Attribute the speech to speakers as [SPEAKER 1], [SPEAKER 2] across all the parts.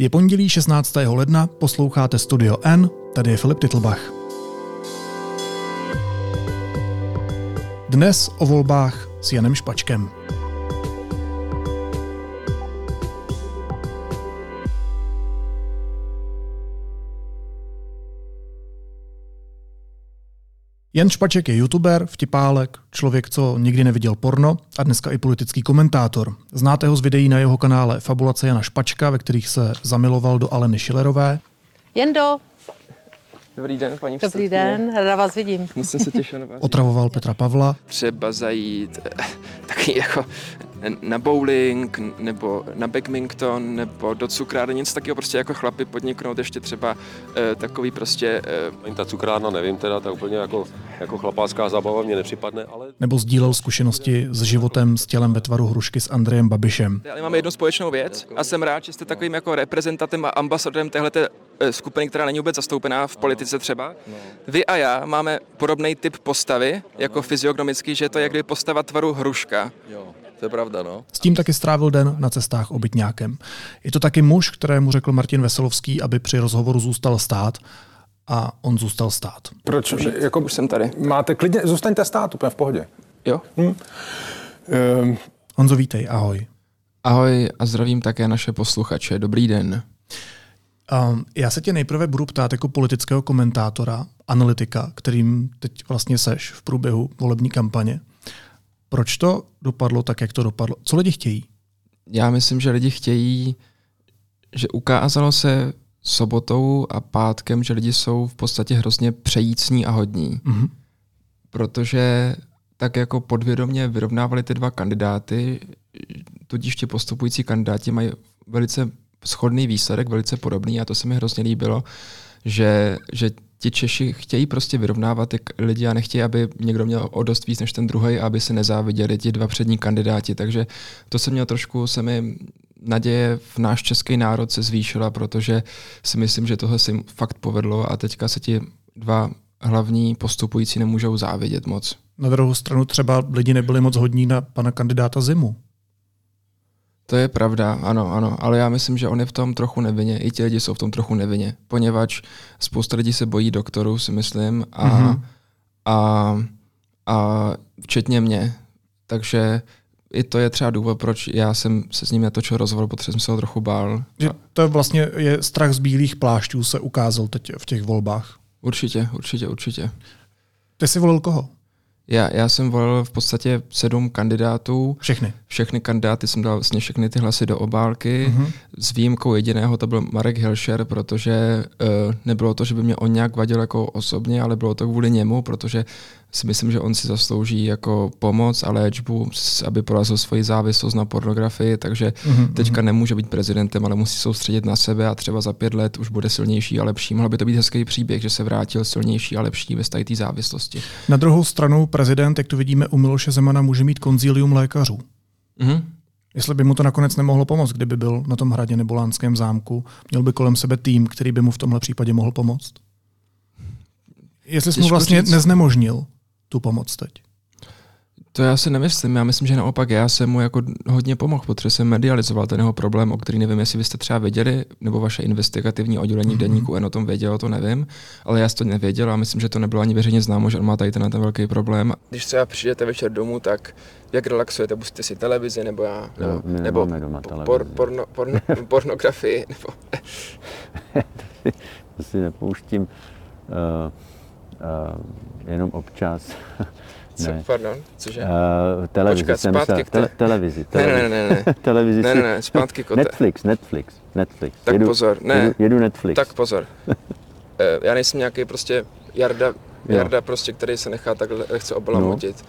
[SPEAKER 1] Je pondělí 16. ledna, posloucháte Studio N, tady je Filip Titlbach. Dnes o volbách s Janem Špačkem. Jan Špaček je youtuber, vtipálek, člověk, co nikdy neviděl porno a dneska i politický komentátor. Znáte ho z videí na jeho kanále Fabulace Jana Špačka, ve kterých se zamiloval do Aleny Šilerové.
[SPEAKER 2] Jendo,
[SPEAKER 3] Dobrý den, paní
[SPEAKER 2] dobrý den, ráda vás vidím.
[SPEAKER 3] Musím se těšit na vás.
[SPEAKER 1] Otravoval Petra Pavla,
[SPEAKER 3] Třeba zajít eh, taky jako na bowling, nebo na badminton, nebo do cukrárny, něco takového prostě jako chlapi podniknout ještě třeba eh, takový prostě
[SPEAKER 4] Ani ta cukrárna, nevím teda, ta úplně jako, jako chlapácká zábava mě nepřipadne, ale
[SPEAKER 1] nebo sdílel zkušenosti s životem s tělem ve tvaru hrušky s Andrejem Babišem.
[SPEAKER 3] ale máme jednu společnou věc a jsem rád, že jste takovým jako reprezentantem a ambasadorem téhleté eh, skupiny, která není vůbec zastoupená v politice třeba. Vy a já máme podobný typ postavy, jako fyziognomický, že je to jak kdyby postava tvaru hruška.
[SPEAKER 5] To je pravda, no.
[SPEAKER 1] S tím taky strávil den na cestách obytňákem. Je to taky muž, kterému řekl Martin Veselovský, aby při rozhovoru zůstal stát a on zůstal stát.
[SPEAKER 6] Proč? Jako,
[SPEAKER 3] Už jsem tady.
[SPEAKER 6] máte klidně, zůstaňte stát úplně v pohodě.
[SPEAKER 3] Jo?
[SPEAKER 6] Ehm,
[SPEAKER 1] Honzo, vítej, ahoj.
[SPEAKER 7] Ahoj a zdravím také naše posluchače. Dobrý den.
[SPEAKER 1] Um, já se tě nejprve budu ptát jako politického komentátora, analytika, kterým teď vlastně seš v průběhu volební kampaně. Proč to dopadlo tak, jak to dopadlo? Co lidi chtějí?
[SPEAKER 7] Já myslím, že lidi chtějí, že ukázalo se sobotou a pátkem, že lidi jsou v podstatě hrozně přejícní a hodní.
[SPEAKER 1] Mhm.
[SPEAKER 7] Protože tak jako podvědomě vyrovnávali ty dva kandidáty, tudíž ti postupující kandidáti mají velice schodný výsledek, velice podobný a to se mi hrozně líbilo, že, že ti Češi chtějí prostě vyrovnávat ty k- lidi a nechtějí, aby někdo měl o dost víc než ten druhý, aby se nezáviděli ti dva přední kandidáti. Takže to se mělo trošku, se mi naděje v náš český národ se zvýšila, protože si myslím, že tohle se jim fakt povedlo a teďka se ti dva hlavní postupující nemůžou závidět moc.
[SPEAKER 1] Na druhou stranu třeba lidi nebyli moc hodní na pana kandidáta Zimu.
[SPEAKER 7] To je pravda, ano, ano, ale já myslím, že on je v tom trochu nevinně, i ti lidi jsou v tom trochu nevinně, poněvadž spousta lidí se bojí doktorů, si myslím, a,
[SPEAKER 1] Mhm.
[SPEAKER 7] mm-hmm. a, a včetně mě. Takže i to je třeba důvod, proč já jsem se s ním natočil rozhovor, protože jsem se ho trochu bál.
[SPEAKER 1] Že to je vlastně je strach z bílých plášťů se ukázal teď v těch volbách.
[SPEAKER 7] Určitě, určitě, určitě.
[SPEAKER 1] Ty jsi volil koho?
[SPEAKER 7] Já, já jsem volil v podstatě sedm kandidátů,
[SPEAKER 1] Všechny.
[SPEAKER 7] všechny kandidáty jsem dal vlastně všechny ty hlasy do obálky,
[SPEAKER 1] Mhm.
[SPEAKER 7] mm-hmm. s výjimkou jediného, to byl Marek Hilšer, protože uh, nebylo to, že by mě on nějak vadil jako osobně, ale bylo to kvůli němu, protože si myslím, že on si zaslouží jako pomoc a léčbu, aby porazil svoji závislost na pornografii, takže
[SPEAKER 1] Mhm,
[SPEAKER 7] mm-hmm. teďka nemůže být prezidentem, ale musí soustředit na sebe a třeba za pět let už bude silnější a lepší. Mohl by to být hezký příběh, že se vrátil silnější a lepší bez tady té závislosti.
[SPEAKER 1] Na druhou stranu prezident, jak to vidíme u Miloše Zemana, může mít konzílium lékařů.
[SPEAKER 7] Mhm.
[SPEAKER 1] Jestli by mu to nakonec nemohlo pomoct, kdyby byl na tom hradě nebo Lánském zámku, měl by kolem sebe tým, který by mu v tomhle případě mohl pomoct. Jestli jsi mu vlastně
[SPEAKER 7] říct.
[SPEAKER 1] neznemožnil tu pomoc teď.
[SPEAKER 7] To já si nemyslím. Já myslím, že naopak já jsem mu jako hodně pomohl, protože jsem medializoval ten jeho problém, o který nevím, jestli byste třeba věděli, nebo vaše investigativní oddělení v deníku N o tom vědělo, to nevím, ale já jsem to nevěděl a myslím, že to nebylo ani veřejně známo, že on má tady ten, ten velký problém.
[SPEAKER 3] Když třeba přijdete večer domů, tak jak relaxujete? Pustíte si televizi, nebo já, nebo,
[SPEAKER 8] No, my
[SPEAKER 3] nebo
[SPEAKER 8] doma
[SPEAKER 3] po- por, porno, porno, pornografii, nebo
[SPEAKER 8] To si nepouštím uh, jenom občas.
[SPEAKER 3] co,
[SPEAKER 8] ne.
[SPEAKER 3] pardon, cože?
[SPEAKER 8] Uh, televizi
[SPEAKER 3] Počkat,
[SPEAKER 8] jsem
[SPEAKER 3] zpátky
[SPEAKER 8] myslel,
[SPEAKER 3] k té-
[SPEAKER 8] tele, televizi,
[SPEAKER 3] Ne,
[SPEAKER 8] televizi.
[SPEAKER 3] ne, ne, ne,
[SPEAKER 8] televizi
[SPEAKER 3] ne, ne, ne, zpátky kote.
[SPEAKER 8] Netflix, Netflix, Netflix.
[SPEAKER 3] Tak
[SPEAKER 8] jedu,
[SPEAKER 3] pozor, ne.
[SPEAKER 8] Jedu, jedu Netflix.
[SPEAKER 3] Tak pozor. Eh, Já nejsem nějaký prostě Jarda,
[SPEAKER 8] Jo.
[SPEAKER 3] Jarda prostě, který se nechá takhle lehce obalamotit.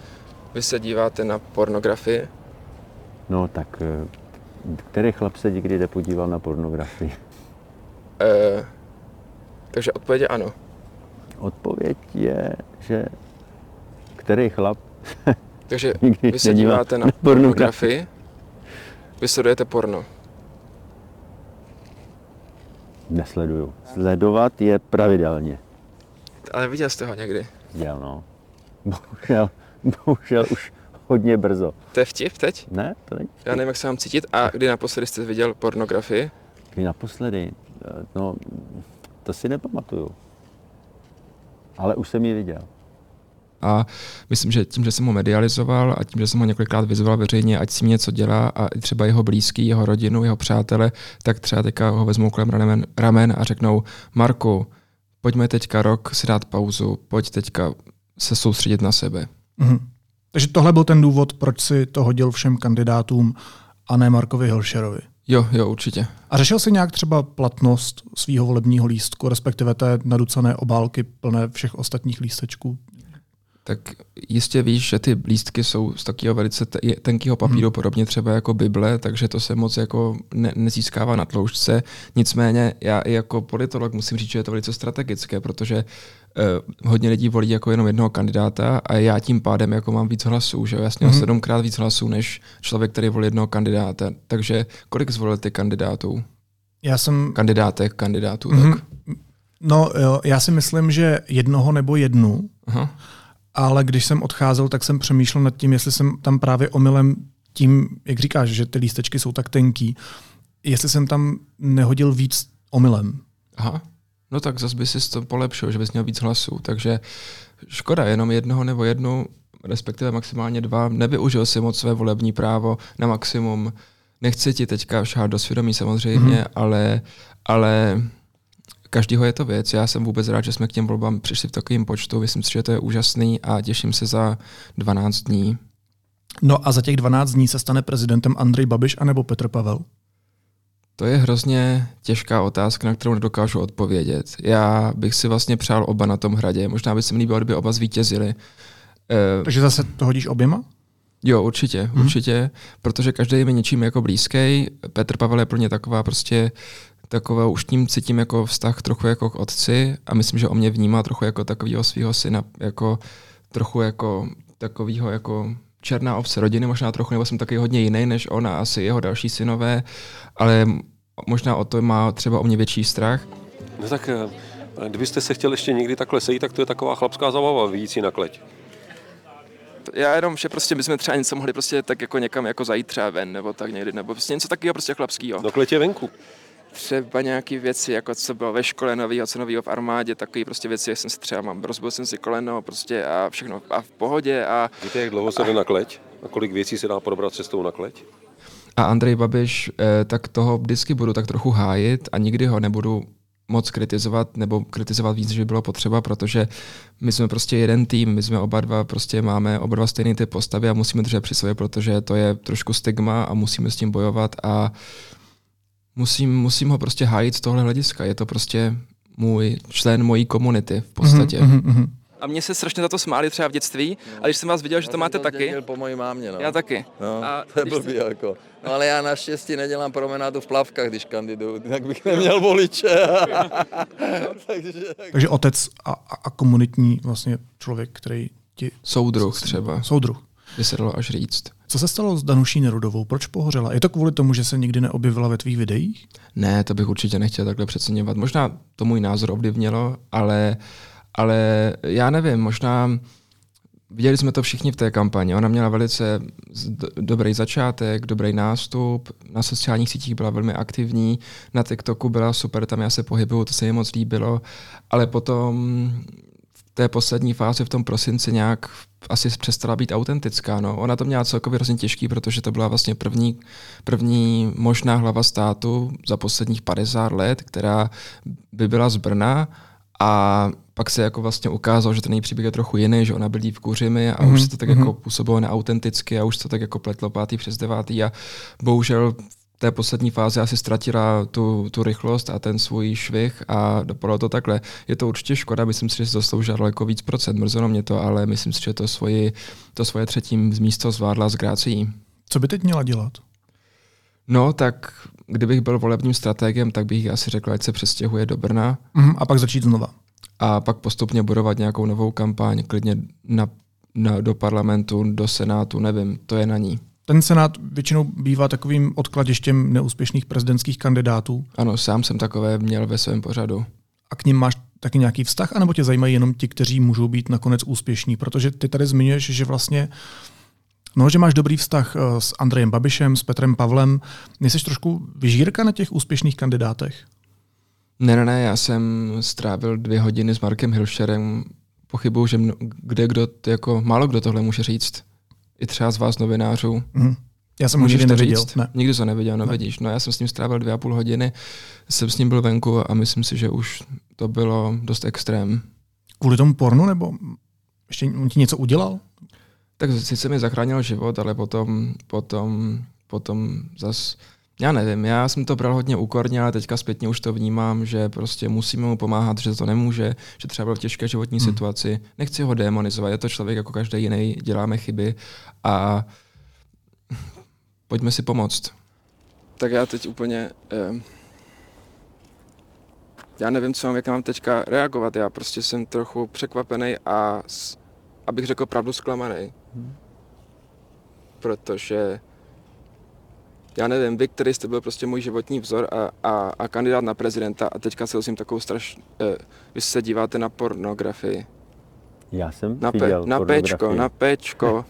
[SPEAKER 3] Vy se díváte na pornografii?
[SPEAKER 8] No tak, uh, který chlap se někdy nepodíval na pornografii?
[SPEAKER 3] Eh, takže odpověď je ano.
[SPEAKER 8] Odpověď je, že který chlap
[SPEAKER 3] Takže
[SPEAKER 8] Nikdy
[SPEAKER 3] vy se díváte na
[SPEAKER 8] na pornografii.
[SPEAKER 3] vy sledujete porno.
[SPEAKER 8] nesleduju. Sledovat je pravidelně.
[SPEAKER 3] Ale viděl jste ho někdy.
[SPEAKER 8] Viděl, no. Bohužel, bohužel už hodně brzo.
[SPEAKER 3] To je vtip teď?
[SPEAKER 8] Ne, to není.
[SPEAKER 3] Já nevím, jak se mám cítit. A kdy naposledy jste viděl pornografii?
[SPEAKER 8] Kdy naposledy? Eh, No, to si nepamatuju. Ale už jsem ji viděl.
[SPEAKER 7] A myslím, že tím, že jsem ho medializoval a tím, že jsem ho několikrát vyzval veřejně, ať si něco dělá a i třeba jeho blízký, jeho rodinu, jeho přátele, tak třeba teďka ho vezmou kolem ramen, ramen a řeknou, Marku, pojďme teďka rok si dát pauzu, pojď teďka se soustředit na sebe.
[SPEAKER 1] Mhm. Takže tohle byl ten důvod, proč si to hodil všem kandidátům a ne Markovi Hilšerovi.
[SPEAKER 7] Jo, jo, určitě.
[SPEAKER 1] A řešil si nějak třeba platnost svého volebního lístku, respektive té naducené obálky plné všech ostatních lístečků?
[SPEAKER 7] Tak jistě víš, že ty lístky jsou z takového velice te- tenkého papíru, hmm. podobně třeba jako Bible, takže to se moc jako ne- nezískává na tloušťce. Nicméně já i jako politolog musím říct, že je to velice strategické, protože uh, hodně lidí volí jako jenom jednoho kandidáta a já tím pádem jako mám víc hlasů, že jo? Jasně hmm. sedmkrát víc hlasů než člověk, který volí jednoho kandidáta. Takže kolik zvolil ty kandidátů?
[SPEAKER 1] Já jsem...
[SPEAKER 7] Kandidátek, kandidátů,
[SPEAKER 1] Mhm.
[SPEAKER 7] tak.
[SPEAKER 1] No, jo, já si myslím, že jednoho nebo jednu,
[SPEAKER 7] Aha.
[SPEAKER 1] ale když jsem odcházel, tak jsem přemýšlel nad tím, jestli jsem tam právě omylem tím, jak říkáš, že ty lístečky jsou tak tenký, jestli jsem tam nehodil víc omylem.
[SPEAKER 7] Aha. No tak zase by si to polepšil, že bys měl víc hlasů. Takže škoda, jenom jednoho nebo jednu, respektive maximálně dva. Nevyužil si moc své volební právo na maximum. Nechci ti teďka šát do svědomí samozřejmě,
[SPEAKER 1] Mhm.
[SPEAKER 7] mm-hmm. ale, ale každýho je to věc. Já jsem vůbec rád, že jsme k těm volbám přišli v takovém počtu. Myslím si, že to je úžasný a těším se za 12 dní.
[SPEAKER 1] No a za těch 12 dní se stane prezidentem Andrej Babiš anebo Petr Pavel?
[SPEAKER 7] To je hrozně těžká otázka, na kterou nedokážu odpovědět. Já bych si vlastně přál oba na tom hradě. Možná by se mi líbilo, kdyby oba zvítězili. Eh,
[SPEAKER 1] Takže zase to hodíš oběma?
[SPEAKER 7] Jo, určitě, hmm. určitě, protože každý je mi něčím jako blízký. Petr Pavel je pro mě taková prostě taková, už tím cítím jako vztah trochu jako k otci a myslím, že o mě vnímá trochu jako takového svého syna, jako trochu jako takového jako černá ovce rodiny, možná trochu, nebo jsem taky hodně jiný než on a asi jeho další synové, ale možná o to má třeba o mě větší strach.
[SPEAKER 4] No tak eh, kdybyste se chtěl ještě někdy takhle sejít, tak to je taková chlapská zabava, vyjít si na kleť.
[SPEAKER 3] Já jenom, že prostě bychom třeba něco mohli prostě tak jako někam jako zajít třeba ven, nebo tak někdy, nebo prostě něco takového prostě chlapského.
[SPEAKER 4] No kleť je venku.
[SPEAKER 3] Třeba nějaké věci, jako co bylo ve škole novýho, co novýho v armádě, takové prostě věci, jak jsem si třeba mám, rozbil jsem si koleno prostě a všechno a v pohodě a
[SPEAKER 4] Víte, jak dlouho se jde na kleť? A kolik věcí se dá probrat cestou na kleť?
[SPEAKER 7] A Andrej Babiš, eh, tak toho vždycky budu tak trochu hájit a nikdy ho nebudu moc kritizovat nebo kritizovat víc, by bylo potřeba, protože my jsme prostě jeden tým, my jsme oba dva, prostě máme oba dva stejný ty postavy a musíme držet při sobě, protože to je trošku stigma a musíme s tím bojovat a musím, musím ho prostě hájit z tohle hlediska. Je to prostě můj člen mojí komunity v podstatě.
[SPEAKER 1] Mhm, mhm, mhm.
[SPEAKER 3] A mě se strašně za to smáli třeba v dětství, a když jsem vás viděl, že to máte taky,
[SPEAKER 5] Dělal po mojí mámě, no.
[SPEAKER 3] já taky.
[SPEAKER 5] No,
[SPEAKER 3] A
[SPEAKER 5] to je blbý jako. No ale já naštěstí nedělám promenádu v plavkách, když kandiduju, jinak bych neměl voliče. Takže...
[SPEAKER 1] Takže otec a, a, a komunitní vlastně člověk, který ti...
[SPEAKER 7] Soudruh třeba,
[SPEAKER 1] Soudruh.
[SPEAKER 7] by se dalo až říct.
[SPEAKER 1] Co se stalo s Danuší Nerudovou? Proč pohořela? Je to kvůli tomu, že se nikdy neobjevila ve tvých videích?
[SPEAKER 7] Ne, to bych určitě nechtěl takhle přeceňovat. Možná to můj názor ovlivnilo, ale, ale já nevím, možná viděli jsme to všichni v té kampani. Ona měla velice dobrý začátek, dobrý nástup, na sociálních sítích byla velmi aktivní, na TikToku byla super, tam já se pohybuju, to se mi moc líbilo, ale potom v té poslední fázi v tom prosinci nějak asi přestala být autentická. No. Ona to měla celkově hrozně těžký, protože to byla vlastně první, první možná hlava státu za posledních 50 let, která by byla z Brna a pak se jako vlastně ukázalo, že ten její příběh je trochu jiný, že ona bydlí v Kuřimi a mm-hmm. už se to tak jako působilo neautenticky a už se to tak jako pletlo pátý přes devátý a bohužel v té poslední fázi asi ztratila tu, tu rychlost a ten svůj švih a dopadlo to takhle. Je to určitě škoda, myslím si, že si zasloužila daleko víc procent, mrzelo mě to, ale myslím si, že to, svoji, to svoje třetí místo zvládla s grácií.
[SPEAKER 1] Co by teď měla dělat?
[SPEAKER 7] No, tak kdybych byl volebním strategem, tak bych asi řekl, ať se přestěhuje do Brna
[SPEAKER 1] Mhm, a pak začít znova.
[SPEAKER 7] A pak postupně budovat nějakou novou kampaň, klidně na, na, do parlamentu, do senátu, nevím, to je na ní.
[SPEAKER 1] Ten senát většinou bývá takovým odkladištěm neúspěšných prezidentských kandidátů.
[SPEAKER 7] Ano, sám jsem takové měl ve svém pořadu.
[SPEAKER 1] A k ním máš taky nějaký vztah, anebo tě zajímají jenom ti, kteří můžou být nakonec úspěšní? Protože ty tady zmiňuješ, že vlastně No, že máš dobrý vztah eh, s Andrejem Babišem, s Petrem Pavlem. Nejsi trošku vyžírka na těch úspěšných kandidátech?
[SPEAKER 7] Ne, ne, ne, já jsem strávil dvě hodiny s Markem Hilšerem. Pochybuju, že mno, kde kdo, jako málo kdo tohle může říct. I třeba z vás novinářů.
[SPEAKER 1] Mhm. Já jsem ho
[SPEAKER 7] Můžeš
[SPEAKER 1] nikdy neviděl.
[SPEAKER 7] říct?
[SPEAKER 1] Ne.
[SPEAKER 7] Nikdy to neviděl, no
[SPEAKER 1] Ne.
[SPEAKER 7] vidíš. No já jsem s ním strávil dvě a půl hodiny, jsem s ním byl venku a myslím si, že už to bylo dost extrém.
[SPEAKER 1] Kvůli tomu pornu, nebo ještě on ti něco udělal?
[SPEAKER 7] Tak sice mi zachránil život, ale potom, potom, potom zas, já nevím, já jsem to bral hodně úkorně, ale teďka zpětně už to vnímám, že prostě musíme mu pomáhat, že to nemůže, že třeba byl v těžké životní
[SPEAKER 1] Hmm.
[SPEAKER 7] hmm. situaci. Nechci ho demonizovat, je to člověk jako každý jiný, děláme chyby a pojďme si pomoct.
[SPEAKER 3] Tak já teď úplně... Eh, já nevím, co mám, jak mám teďka reagovat. Já prostě jsem trochu překvapený a, abych řekl pravdu, zklamaný. Protože já nevím, vy, který jste byl prostě můj životní vzor a, a, a kandidát na prezidenta a teďka se musím takovou straš... Eh, vy se díváte na pornografii.
[SPEAKER 8] Já jsem
[SPEAKER 3] Na, pe, na pečko, na pečko.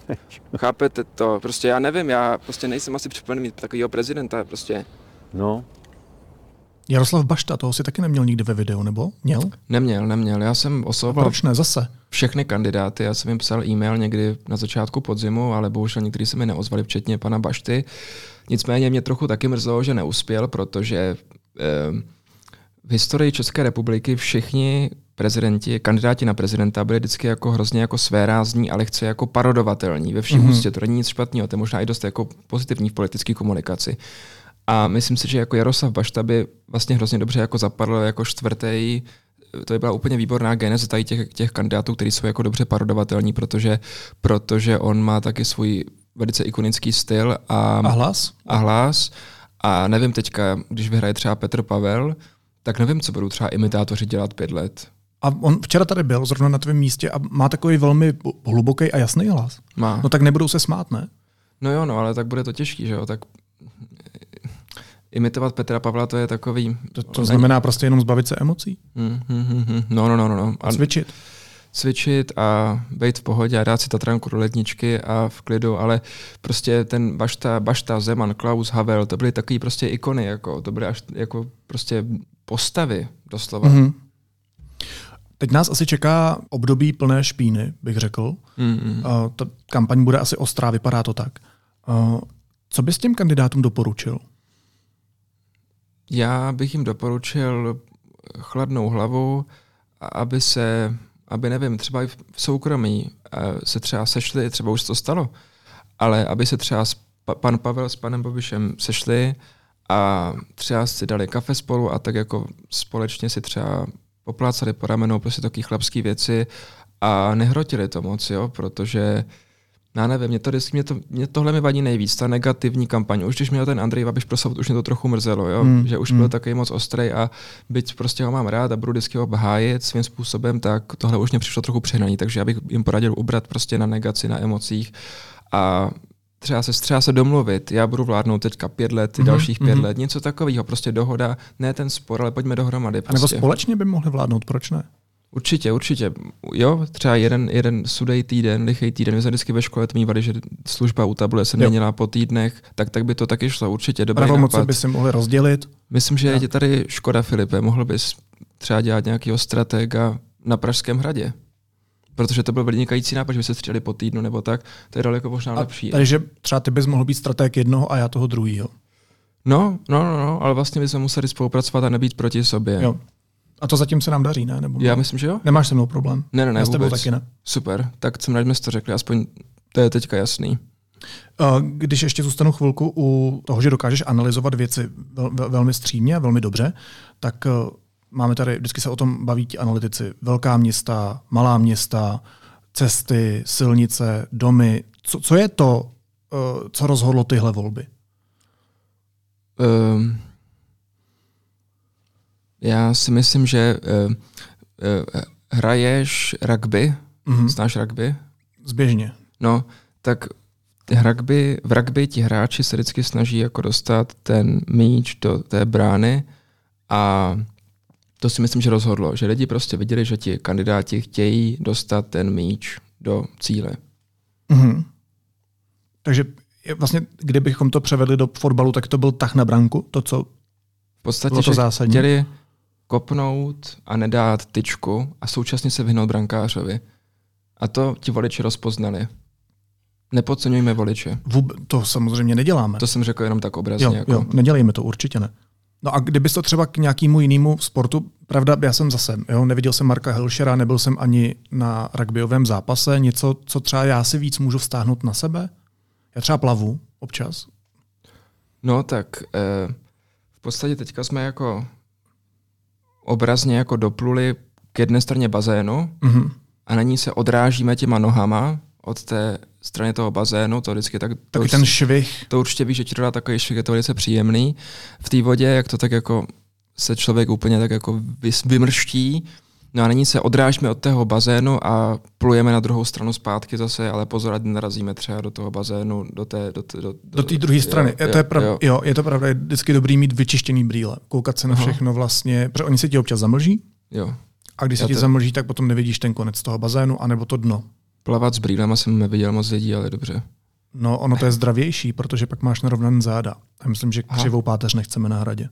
[SPEAKER 3] Chápete to? Prostě já nevím, já prostě nejsem asi připravený mít takového prezidenta, prostě.
[SPEAKER 8] No,
[SPEAKER 1] Jaroslav Bašta, toho si taky neměl nikdy ve videu, nebo? Měl?
[SPEAKER 7] Neměl, neměl. Já jsem
[SPEAKER 1] A
[SPEAKER 7] oslovoval
[SPEAKER 1] proč ne? Zase.
[SPEAKER 7] všechny kandidáty. Já jsem jim psal e-mail někdy na začátku podzimu, ale bohužel někteří se mi neozvali, včetně pana Bašty. Nicméně mě trochu taky mrzelo, že neuspěl, protože eh, v historii České republiky všichni prezidenti, kandidáti na prezidenta byli vždycky jako hrozně jako svérázní a lehce jako parodovatelní ve všem
[SPEAKER 1] Mhm.
[SPEAKER 7] mm-hmm. ústě. To není nic špatného, to je možná i dost jako pozitivní v politické komunikaci. A myslím si, že jako Jaroslav Bašta by vlastně hrozně dobře jako zapadl jako čtvrtý to by byla úplně výborná geneze tady těch, těch kandidátů, kteří jsou jako dobře parodovatelní, protože, protože on má taky svůj velice ikonický styl a,
[SPEAKER 1] A hlas?
[SPEAKER 7] a hlas. A nevím teďka, když vyhraje třeba Petr Pavel, tak nevím, co budou třeba imitátoři dělat pět let.
[SPEAKER 1] A on včera tady byl, zrovna na tvém místě, a má takový velmi hluboký a jasný hlas.
[SPEAKER 7] Má.
[SPEAKER 1] No tak nebudou se smát, ne?
[SPEAKER 7] No jo, no, ale tak bude to těžký, že jo, tak imitovat Petra Pavla to je takový...
[SPEAKER 1] To, to znamená prostě jenom zbavit se emocí.
[SPEAKER 7] Hmm, hmm, hmm, hmm. No, no, no, no, no.
[SPEAKER 1] A cvičit.
[SPEAKER 7] Cvičit a být v pohodě a dát si Tatranku do ledničky a v klidu, ale prostě ten Bašta, Bašta, Zeman, Klaus, Havel, to byly takový prostě ikony, jako, to byly až jako prostě postavy doslova. Mm-hmm.
[SPEAKER 1] Mhm. Teď nás asi čeká období plné špíny, bych řekl.
[SPEAKER 7] Mm-hmm.
[SPEAKER 1] Uh, ta kampaň bude asi ostrá, vypadá to tak. Uh, co bys těm kandidátům doporučil?
[SPEAKER 7] Já bych jim doporučil chladnou hlavu, aby se, aby nevím, třeba i v soukromí eh, se třeba sešli, třeba už to stalo, ale aby se třeba pan Pavel s panem Babišem sešli a třeba si dali kafe spolu a tak jako společně si třeba poplácali po ramenou prostě taky chlapský věci a nehrotili to moc, jo, protože já nevím, mě, to, mě, to, mě tohle mi vadí nejvíc, ta negativní kampaň. Už když měl ten Andrej Babiš proslavit, už mě to trochu mrzelo, jo?
[SPEAKER 1] Hmm,
[SPEAKER 7] Mm, že už
[SPEAKER 1] hmm.
[SPEAKER 7] byl takový moc ostrý a byť prostě ho mám rád a budu vždycky ho obhájit svým způsobem, tak tohle už mě přišlo trochu přehnaný, takže já bych jim poradil ubrat prostě na negaci, na emocích a třeba se, třeba se domluvit, já budu vládnout teďka pět let, ty
[SPEAKER 1] Mhm,
[SPEAKER 7] dalších pět
[SPEAKER 1] mhm.
[SPEAKER 7] let, něco takového, prostě dohoda, ne ten spor, ale pojďme dohromady.
[SPEAKER 1] A nebo
[SPEAKER 7] Prostě.
[SPEAKER 1] společně by mohli vládnout, proč ne?
[SPEAKER 7] Určitě, určitě. Jo, třeba jeden, jeden sudej týden, lichý týden, my jsme vždycky ve škole to mývali, že služba u tabule se měnila po týdnech, tak, tak by to taky šlo, určitě. Dobrý
[SPEAKER 1] Pravomoce
[SPEAKER 7] nápad.
[SPEAKER 1] by si mohli rozdělit.
[SPEAKER 7] Myslím, že je tady škoda, Filipe, mohl bys třeba dělat nějakého stratega na Pražském hradě. Protože to byl vynikající nápad, že by se střídali po týdnu nebo tak, to je daleko možná
[SPEAKER 1] A
[SPEAKER 7] lepší.
[SPEAKER 1] tady, že třeba ty bys mohl být strateg jednoho a já toho druhého.
[SPEAKER 7] No, no, no, no, ale vlastně bychom museli spolupracovat a nebýt proti sobě.
[SPEAKER 1] Jo. A to zatím se nám daří, ne? Nebo
[SPEAKER 7] Já myslím, že jo.
[SPEAKER 1] Nemáš se mnou problém?
[SPEAKER 7] Ne, ne, ne,
[SPEAKER 1] Já s tebou
[SPEAKER 7] vůbec.
[SPEAKER 1] taky ne.
[SPEAKER 7] Super, tak jsem rád, že jsme to řekli, aspoň to je teďka jasný.
[SPEAKER 1] Uh, Když ještě zůstanu chvilku u toho, že dokážeš analyzovat věci vel, vel, velmi střídmě a velmi dobře, tak uh, máme tady, vždycky se o tom baví ti analytici, velká města, malá města, cesty, silnice, domy. Co, co je to, uh, co rozhodlo tyhle volby?
[SPEAKER 7] Um, já si myslím, že uh, uh, hraješ rugby,
[SPEAKER 1] Mhm.
[SPEAKER 7] znáš rugby?
[SPEAKER 1] Zběžně.
[SPEAKER 7] No, tak rugby, v rugby ti hráči se vždycky snaží jako dostat ten míč do té brány a to si myslím, že rozhodlo, že lidi prostě viděli, že ti kandidáti chtějí dostat ten míč do cíle.
[SPEAKER 1] Mhm. Takže vlastně, kdybychom to převedli do fotbalu, tak to byl tah na branku, to, co
[SPEAKER 7] V podstatě,
[SPEAKER 1] Bylo to zásadní.
[SPEAKER 7] chtěli kopnout a nedát tyčku a současně se vyhnout brankářovi. A to ti voliči rozpoznali. Nepodceňujme voliče.
[SPEAKER 1] vůbec, to samozřejmě neděláme.
[SPEAKER 7] To jsem řekl jenom tak obrazně.
[SPEAKER 1] jo,
[SPEAKER 7] jako.
[SPEAKER 1] jo, nedělejme to, určitě ne. No a kdybys to třeba k nějakému jinému sportu, pravda, já jsem zase, jo, neviděl jsem Marka Helšera, nebyl jsem ani na rugbyovém zápase, něco, co třeba já si víc můžu vztáhnout na sebe. Já třeba plavu občas.
[SPEAKER 7] No tak eh, v podstatě teďka jsme jako obrazně jako dopluli k jedné straně bazénu
[SPEAKER 1] Mhm.
[SPEAKER 7] a na ní se odrážíme těma nohama od té strany toho bazénu, to vždycky tak... To,
[SPEAKER 1] Taky
[SPEAKER 7] už-
[SPEAKER 1] ten švih.
[SPEAKER 7] to určitě víš, že ti to dá takový švih, je to velice příjemný. V té vodě, jak to tak jako se člověk úplně tak jako vymrští, no a nyní se odrážíme od toho bazénu a plujeme na druhou stranu zpátky zase, ale pozor, ať narazíme třeba do toho bazénu, do té... Do, do,
[SPEAKER 1] Do té druhé strany.
[SPEAKER 7] Jo,
[SPEAKER 1] to je prav,
[SPEAKER 7] jo.
[SPEAKER 1] jo. je to pravda, je vždycky dobrý mít vyčištěný brýle. Koukat se na
[SPEAKER 7] Aha.
[SPEAKER 1] všechno vlastně, protože oni se ti občas zamlží
[SPEAKER 7] jo.
[SPEAKER 1] a když se ti
[SPEAKER 7] to-
[SPEAKER 1] zamlží, tak potom nevidíš ten konec toho bazénu, anebo to dno.
[SPEAKER 7] Plavat s brýlema jsem neviděl moc lidí, ale dobře.
[SPEAKER 1] No, ono to je zdravější, protože pak máš narovnaný záda. A myslím, že
[SPEAKER 7] Aha.
[SPEAKER 1] křivou páteř nechceme na hradě.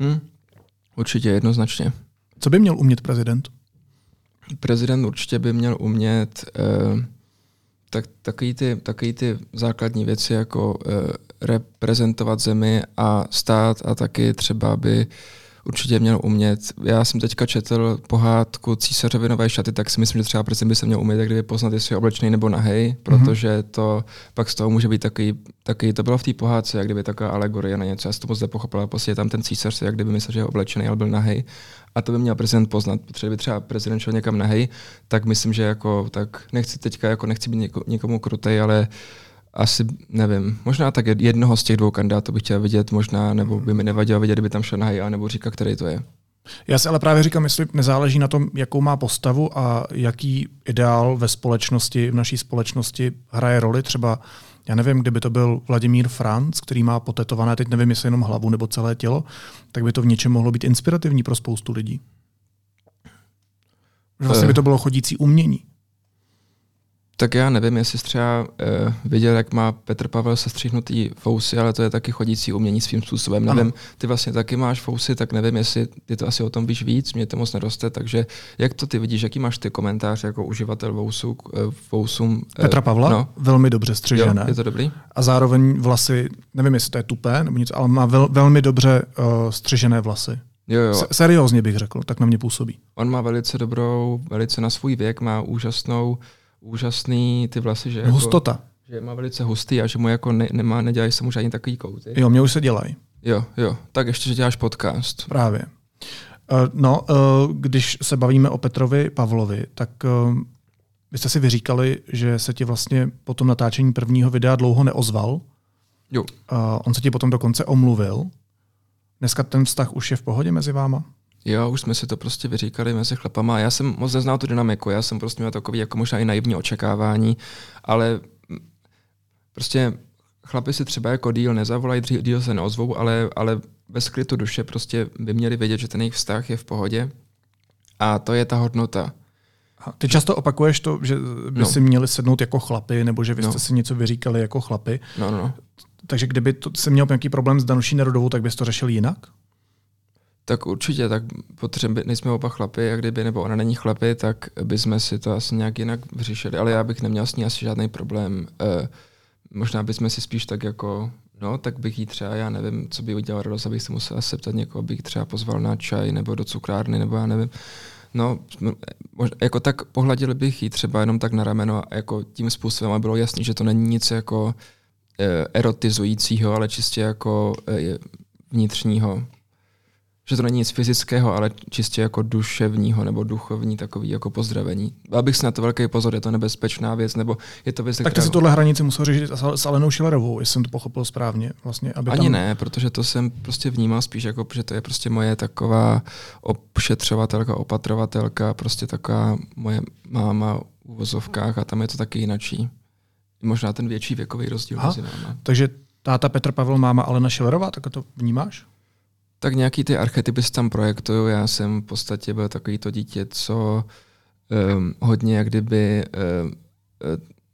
[SPEAKER 7] Hm? Určitě, jednoznačně.
[SPEAKER 1] Co by měl umět prezident?
[SPEAKER 7] Prezident určitě by měl umět eh, tak, takový, ty, takový ty základní věci, jako eh, reprezentovat zemi a stát a taky třeba by určitě měl umět. Já jsem teďka četl pohádku Císařovi nové šaty, tak si myslím, že třeba prezident by se měl umět, jak kdyby poznat, jestli je oblečený nebo nahej, protože to pak z toho může být takový, takový to bylo v té pohádce, jak kdyby taková alegorie na něco. Já jsem to moc nepochopil, ale prostě tam ten císař, jak kdyby myslel, že je oblečený, ale byl nahej. A to by měl prezident poznat, protože kdyby třeba prezident šel někam nahej, tak myslím, že jako, tak nechci teďka, jako nechci být něko, někomu krutej, ale asi nevím, možná tak jed- jednoho z těch dvou kandidátů bych chtěl vidět, možná, nebo by mi nevadilo vidět, kdyby tam šel nahej, nebo říká, který to je.
[SPEAKER 1] Já si ale právě říkám, jestli nezáleží na tom, jakou má postavu a jaký ideál ve společnosti, v naší společnosti hraje roli. Třeba, já nevím, kdyby to byl Vladimír Franc, který má potetované, teď nevím, jestli jenom hlavu nebo celé tělo, tak by to v něčem mohlo být inspirativní pro spoustu lidí. Vlastně
[SPEAKER 7] Eh.
[SPEAKER 1] by to bylo chodící umění.
[SPEAKER 7] Tak já nevím, jestli jsi třeba uh, viděl, jak má Petr Pavel sestřihnutý fousy, ale to je taky chodící umění svým způsobem.
[SPEAKER 1] Ano.
[SPEAKER 7] Nevím, ty vlastně taky máš fousy, tak nevím, jestli ty to asi o tom víš víc, mě to moc neroste, takže jak to ty vidíš, jaký máš ty komentář jako uživatel vousů, uh, vousům? eh,
[SPEAKER 1] Petra Pavla,
[SPEAKER 7] No,
[SPEAKER 1] velmi dobře
[SPEAKER 7] jo,
[SPEAKER 1] střižené.
[SPEAKER 7] je to dobrý?
[SPEAKER 1] A zároveň vlasy, nevím, jestli to je tupé nebo něco, ale má vel, velmi dobře uh, střižené vlasy.
[SPEAKER 7] Jo, jo.
[SPEAKER 1] Se, seriózně bych řekl, tak na mě působí.
[SPEAKER 7] On má velice dobrou, velice na svůj věk, má úžasnou, úžasný ty vlasy, že, jako,
[SPEAKER 1] Hustota.
[SPEAKER 7] že má velice hustý a že mu jako ne, nemá, nedělají se mu žádný takový kouty.
[SPEAKER 1] Jo, mě už se dělají.
[SPEAKER 7] Jo, jo. Tak ještě, že děláš podcast.
[SPEAKER 1] Právě. Eh, No, eh, když se bavíme o Petrovi Pavlovi, tak eh, vy jste si vyříkali, že se ti vlastně po tom natáčení prvního videa dlouho neozval.
[SPEAKER 7] Jo.
[SPEAKER 1] On se ti potom dokonce omluvil. Dneska ten vztah už je v pohodě mezi váma?
[SPEAKER 7] Jo, už jsme si to prostě vyříkali mezi chlapama. Já jsem moc neznal tu dynamiku, já jsem prostě měl takový jako možná i naivní očekávání, ale prostě chlapi si třeba jako díl nezavolají, díl se neozvou, ale, ale bez skrytu duše prostě by měli vědět, že ten jejich vztah je v pohodě. A to je ta hodnota.
[SPEAKER 1] A Ty často opakuješ to, že by
[SPEAKER 7] No.
[SPEAKER 1] si měli sednout jako chlapy, nebo že vy jste
[SPEAKER 7] No.
[SPEAKER 1] si něco vyříkali jako chlapy.
[SPEAKER 7] No, no, no.
[SPEAKER 1] Takže kdyby to, se měl nějaký problém s Danuší Nerudovou, tak bys to řešil jinak?
[SPEAKER 7] Tak určitě, tak potřeby, nejsme oba chlapy, jak kdyby, nebo ona není chlapy, tak bychom si to asi nějak jinak vyřešili, ale já bych neměl s ní asi žádný problém. Eh, možná bychom si spíš tak jako, no, tak bych jí třeba, já nevím, co by udělal radost, abych se musel zeptat někoho, abych třeba pozval na čaj nebo do cukrárny, nebo já nevím. No, mož- jako tak pohladil bych jí třeba jenom tak na rameno a jako tím způsobem, aby bylo jasný, že to není nic jako eh, erotizujícího, ale čistě jako eh, vnitřního že to není nic fyzického, ale čistě jako duševního nebo duchovní takový jako pozdravení. Abych si na to velký pozor, je to nebezpečná věc, nebo je to věc,
[SPEAKER 1] Tak ty
[SPEAKER 7] která-
[SPEAKER 1] si tuhle hranici musel řešit s- Alenou Šilerovou, jestli jsem to pochopil správně. Vlastně, aby
[SPEAKER 7] Ani
[SPEAKER 1] tam...
[SPEAKER 7] ne, protože to jsem prostě vnímal spíš jako, že to je prostě moje taková opšetřovatelka, opatrovatelka, prostě taková moje máma v uvozovkách a tam je to taky jinačí. Možná ten větší věkový rozdíl
[SPEAKER 1] Aha.
[SPEAKER 7] mezi.
[SPEAKER 1] Takže táta Petr Pavel, máma Alena Šilerová, tak to vnímáš?
[SPEAKER 7] Tak nějaký ty archetypy se tam projektují. Já jsem v podstatě byl takový to dítě, co um, hodně jak kdyby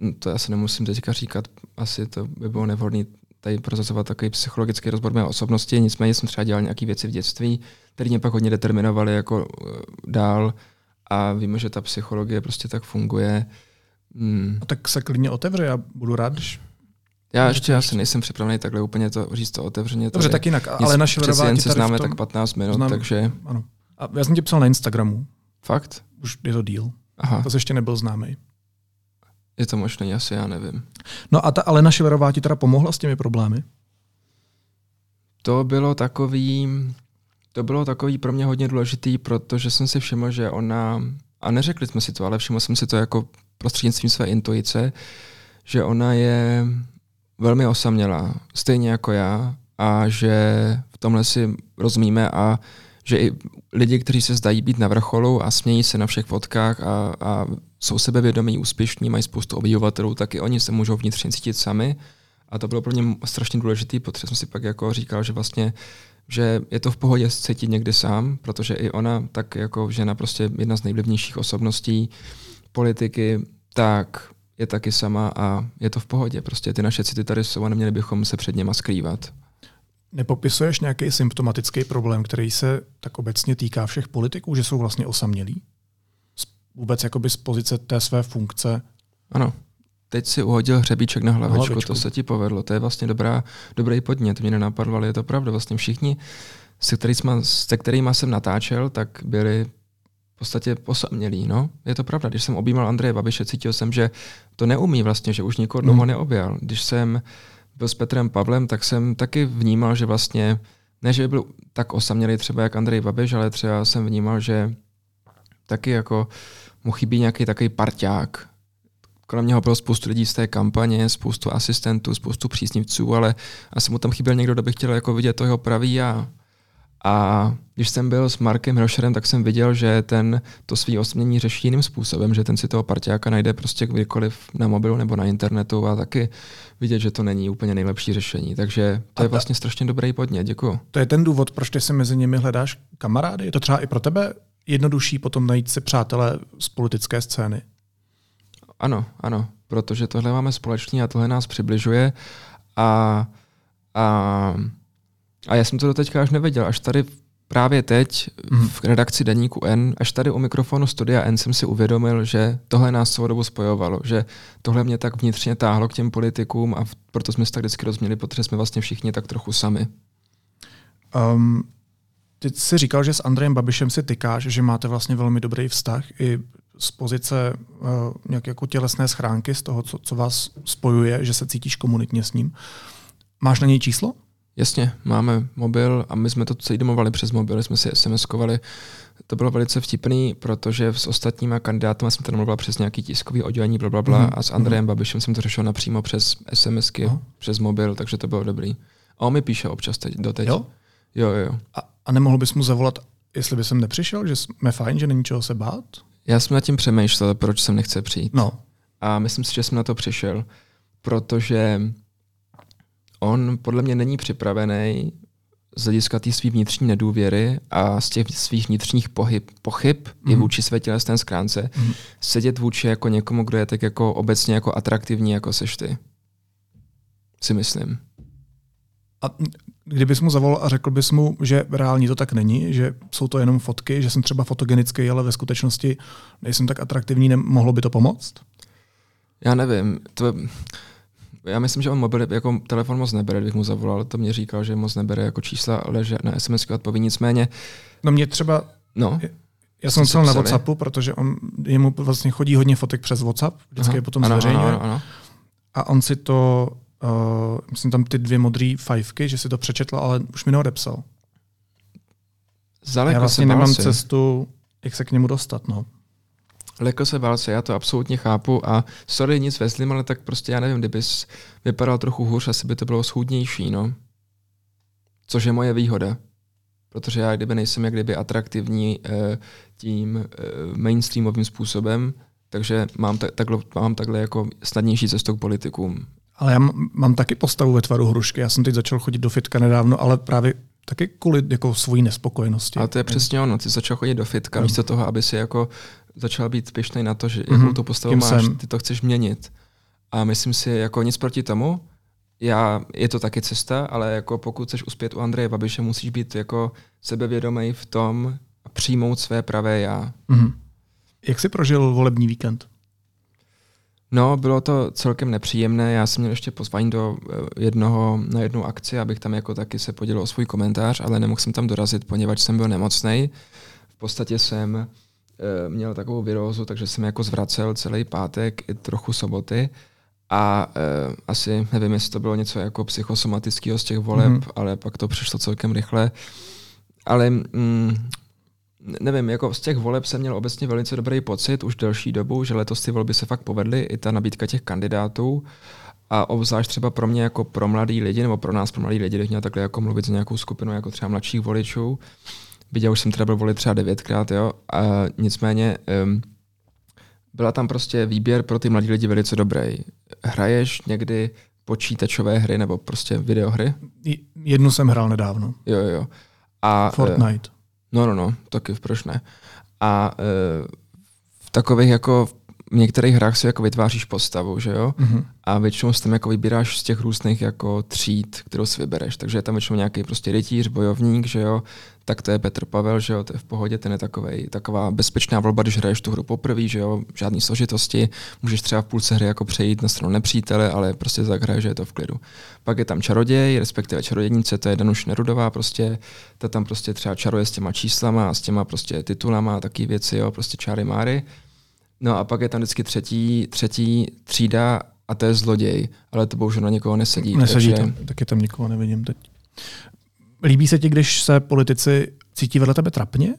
[SPEAKER 7] um, to asi nemusím teďka říkat, asi to by bylo nevhodné tady prozazovat takový psychologický rozbor mé osobnosti, nicméně jsem třeba dělal nějaké věci v dětství, které mě pak hodně determinovaly jako uh, dál a víme, že ta psychologie prostě tak funguje. Hmm.
[SPEAKER 1] A tak se klidně otevře, já budu rád, když...
[SPEAKER 7] Já ještě asi nejsem připravený takhle úplně to říct to otevřeně.
[SPEAKER 1] Dobře, tak jinak, ale naše
[SPEAKER 7] Přeci jen
[SPEAKER 1] ti
[SPEAKER 7] se známe
[SPEAKER 1] tom-
[SPEAKER 7] tak 15 minut,
[SPEAKER 1] znám-
[SPEAKER 7] takže
[SPEAKER 1] Ano. A já jsem ti psal na Instagramu,
[SPEAKER 7] fakt?
[SPEAKER 1] už je to díl.
[SPEAKER 7] Aha,
[SPEAKER 1] To ještě nebyl známý.
[SPEAKER 7] je to možné, asi já nevím.
[SPEAKER 1] No a ta Alena Šilerová ti teda pomohla s těmi problémy?
[SPEAKER 7] To bylo takový, to bylo takový pro mě hodně důležitý, protože jsem si všiml, že ona, a neřekli jsme si to, ale všiml jsem si to jako prostřednictvím své intuice, že ona je velmi osamělá, stejně jako já, a že v tomhle si rozumíme a že i lidi, kteří se zdají být na vrcholu a smějí se na všech fotkách a, a jsou sebevědomí, úspěšní, mají spoustu obyvatelů, tak i oni se můžou vnitřně cítit sami. A to bylo pro mě strašně důležité, protože jsem si pak jako říkal, že vlastně že je to v pohodě cítit někdy sám, protože i ona, tak jako žena prostě jedna z nejvlivnějších osobností politiky, tak je taky sama a je to v pohodě. Prostě ty naše city tady jsou a neměli bychom se před něma skrývat.
[SPEAKER 1] Nepopisuješ nějaký symptomatický problém, který se tak obecně týká všech politiků, že jsou vlastně osamělí? Vůbec jakoby z pozice té své funkce.
[SPEAKER 7] Ano. Teď si uhodil hřebíček na hlavičku,
[SPEAKER 1] hlavičku.
[SPEAKER 7] to se ti povedlo. To je vlastně dobrá, dobrý podnět. Mě nenapadlo, ale je to pravda. Vlastně všichni, se, kterýma, se kterými jsem natáčel, tak byli v podstatě osamělí. No? Je to pravda. Když jsem objímal Andreje Babiše, cítil jsem, že to neumí vlastně, že už nikoho dlouho
[SPEAKER 1] Hmm.
[SPEAKER 7] neobjal. Když jsem byl s Petrem Pavlem, tak jsem taky vnímal, že vlastně, ne, že by byl tak osamělý třeba jak Andrej Babiš, ale třeba jsem vnímal, že taky jako mu chybí nějaký takový parťák. Kolem něho bylo spoustu lidí z té kampaně, spoustu asistentů, spoustu příznivců, ale asi mu tam chyběl někdo, kdo by chtěl jako vidět to jeho pravý já. A když jsem byl s Markem Hirošerem, tak jsem viděl, že ten to svý osmění řeší jiným způsobem, že ten si toho parťáka najde prostě kdykoliv na mobilu nebo na internetu a taky vidět, že to není úplně nejlepší řešení. Takže to
[SPEAKER 1] A
[SPEAKER 7] je
[SPEAKER 1] ta-
[SPEAKER 7] vlastně strašně dobrý podnět, děkuju.
[SPEAKER 1] To je ten důvod, proč ty si mezi nimi hledáš kamarády? Je to třeba i pro tebe jednodušší potom najít si přátele z politické scény?
[SPEAKER 7] Ano, ano, protože tohle máme společně a tohle nás přibližuje a, a, a já jsem to doteďka až nevěděl, až tady právě teď
[SPEAKER 1] Mhm.
[SPEAKER 7] v redakci Deníku N, až tady u mikrofonu Studia N jsem si uvědomil, že tohle nás celou dobu spojovalo, že tohle mě tak vnitřně táhlo k těm politikům a proto jsme se tak vždycky rozměli, protože jsme vlastně všichni tak trochu sami.
[SPEAKER 1] Um, ty jsi říkal, že s Andrejem Babišem si tykáš, že máte vlastně velmi dobrý vztah i z pozice uh, nějak jako tělesné schránky, z toho, co, co vás spojuje, že se cítíš komunitně s ním. Máš na něj číslo?
[SPEAKER 7] Jasně, máme mobil a my jsme to celý domovali přes mobil, jsme si SMS-kovali. To bylo velice vtipný, protože s ostatníma kandidátama jsem to domluvila přes nějaký tiskový oddělení, bla, bla, bla,
[SPEAKER 1] Mhm,
[SPEAKER 7] a s Andrejem Babišem jsem to řešil napřímo přes SMSky,
[SPEAKER 1] Aha.
[SPEAKER 7] přes mobil, takže to bylo dobrý. A on mi píše občas teď, doteď.
[SPEAKER 1] Jo?
[SPEAKER 7] Jo, jo, jo.
[SPEAKER 1] A, a nemohl bys mu zavolat, jestli by jsem nepřišel, že jsme fajn, že není čeho se bát?
[SPEAKER 7] Já jsem nad tím přemýšlel, proč jsem nechce přijít.
[SPEAKER 1] No,
[SPEAKER 7] A myslím si, že jsem na to přišel, protože on podle mě není připravený z hlediska té svý vnitřní nedůvěry a z těch svých vnitřních pohyb, pochyb mm. i
[SPEAKER 1] Mhm.
[SPEAKER 7] vůči své tělesné schránce
[SPEAKER 1] Mhm.
[SPEAKER 7] sedět vůči jako někomu, kdo je tak jako obecně jako atraktivní, jako seš ty. Si myslím.
[SPEAKER 1] A kdybys mu zavolal a řekl bys mu, že reálně to tak není, že jsou to jenom fotky, že jsem třeba fotogenický, ale ve skutečnosti nejsem tak atraktivní, nemohlo by to pomoct?
[SPEAKER 7] Já nevím, to, já myslím, že on mobil jako telefon moc nebere, kdybych mu zavolal, to mě říkal, že moc nebere jako čísla, ale že na SMS odpoví. Nicméně,
[SPEAKER 1] No mě třeba,
[SPEAKER 7] no,
[SPEAKER 1] já jsem psal na? WhatsAppu, protože on, jemu vlastně chodí hodně fotek přes WhatsApp, vždycky
[SPEAKER 7] aha,
[SPEAKER 1] je potom
[SPEAKER 7] ano,
[SPEAKER 1] zveřejňuje.
[SPEAKER 7] ano, ano, ano.
[SPEAKER 1] A on si to, uh, myslím tam ty dvě modré fajfky, že si to přečetl, ale už mi neodepsal.
[SPEAKER 7] Zaleko
[SPEAKER 1] já vlastně nemám
[SPEAKER 7] si.
[SPEAKER 1] cestu, jak se k němu dostat. No.
[SPEAKER 7] Leko se bál se, já to absolutně chápu a sorry, nic ve zlým, ale tak prostě já nevím, kdybys vypadal trochu hůř, asi by to bylo schůdnější, no. Což je moje výhoda. Protože já kdyby nejsem jak kdyby atraktivní eh, tím eh, mainstreamovým způsobem, takže mám, ta, takhle, mám takhle jako snadnější cestu k politikům.
[SPEAKER 1] Ale já m- mám taky postavu ve tvaru hrušky. Já jsem teď začal chodit do fitka nedávno, ale právě taky kvůli jako svojí nespokojenosti.
[SPEAKER 7] Ale to je přesně ono, ty začal chodit do fitka,
[SPEAKER 1] Ano.
[SPEAKER 7] místo toho, aby si jako začal být pišnej na to, že
[SPEAKER 1] Mhm,
[SPEAKER 7] jakou tu postavu
[SPEAKER 1] kým
[SPEAKER 7] máš,
[SPEAKER 1] jsem.
[SPEAKER 7] ty to chceš měnit. a myslím si, jako nic proti tomu, já, je to taky cesta, ale jako pokud chceš uspět u Andreje Babiše, musíš být jako sebevědomý v tom a přijmout své pravé já.
[SPEAKER 1] Mhm. Jak jsi prožil volební víkend?
[SPEAKER 7] No, bylo to celkem nepříjemné. Já jsem měl ještě pozvání do eh, jednoho, na jednu akci, abych tam jako taky se podělil o svůj komentář, ale nemohl jsem tam dorazit, poněvadž jsem byl nemocný. V podstatě jsem měl takovou virózu, takže jsem jako zvracel celý pátek i trochu soboty. A e, asi nevím, jestli to bylo něco jako psychosomatického z těch voleb, mm. ale pak to přišlo celkem rychle. Ale mm, nevím, jako z těch voleb jsem měl obecně velice dobrý pocit už delší dobu, že letos ty volby se fakt povedly, i ta nabídka těch kandidátů. A obzvlášť třeba pro mě jako pro mladý lidi, nebo pro nás pro mladý lidi, bych měl takhle jako mluvit s nějakou skupinu jako třeba mladších voličů. Viděl už jsem teda byl volit třeba devětkrát, jo. A nicméně um, byla tam prostě výběr pro ty mladí lidi velice dobrý. Hraješ někdy počítačové hry nebo prostě videohry?
[SPEAKER 1] Jednu jsem hrál nedávno.
[SPEAKER 7] Jo, jo. A,
[SPEAKER 1] Fortnite.
[SPEAKER 7] No, no, no, taky proč ne. A e, v takových jako v některých hrách si jako vytváříš postavu, že jo? Mm-hmm. A většinou si tam jako vybíráš z těch různých jako tříd, kterou si vybereš. Takže je tam většinou nějaký prostě rytíř, bojovník, že jo? Tak to je Petr Pavel, že jo? To je v pohodě, ten je takovej, taková bezpečná volba, když hraješ tu hru poprvé, že jo? Žádný složitosti. Můžeš třeba v půlce hry jako přejít na stranu nepřítele, ale prostě tak hraje, že je to v klidu. Pak je tam čaroděj, respektive čarodějnice, to je Danuš Nerudová prostě. Ta tam prostě třeba čaruje s těma číslama a s těma prostě titulama a taky věci, jo? Prostě čáry máry. No a pak je tam vždycky třetí, třetí třída a to je zloděj, ale to bohužel na někoho nesedí.
[SPEAKER 1] Nesedí takže... to, taky tam nikoho nevidím teď. Líbí se ti, když se politici cítí vedle tebe trapně?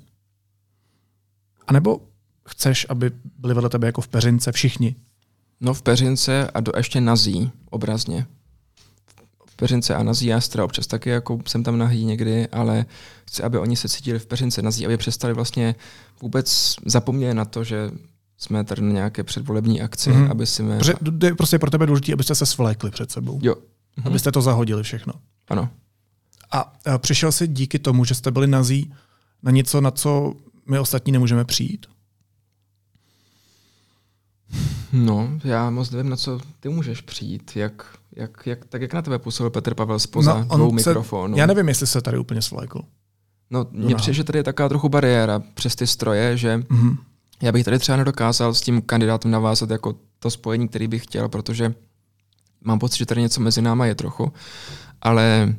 [SPEAKER 1] A nebo chceš, aby byli vedle tebe jako v peřince všichni?
[SPEAKER 7] No v peřince a do ještě nazí, obrazně. V peřince a nazí, já teda občas taky jako jsem tam nahý někdy, ale chci, aby oni se cítili v peřince nazí, aby přestali vlastně vůbec zapomněli na to, že jsme tady na nějaké předvolební akci, mm-hmm. aby si... Mě...
[SPEAKER 1] Protože je prostě pro tebe důležité, abyste se svlékli před sebou.
[SPEAKER 7] Jo.
[SPEAKER 1] Mm-hmm. Abyste to zahodili všechno.
[SPEAKER 7] Ano.
[SPEAKER 1] A, přišel jsi díky tomu, že jste byli nazí na něco, na co my ostatní nemůžeme přijít?
[SPEAKER 7] No, já moc nevím, na co ty můžeš přijít. Jak, jak, jak, tak jak na tebe působil Petr Pavel spoza no, dvou mikrofonů?
[SPEAKER 1] Já nevím, jestli se tady úplně svlékl.
[SPEAKER 7] No, mně přijde, že tady je taková trochu bariéra přes ty stroje, že mm-hmm já bych tady třeba nedokázal s tím kandidátem navázat jako to spojení, který bych chtěl, protože mám pocit, že tady něco mezi náma je trochu, ale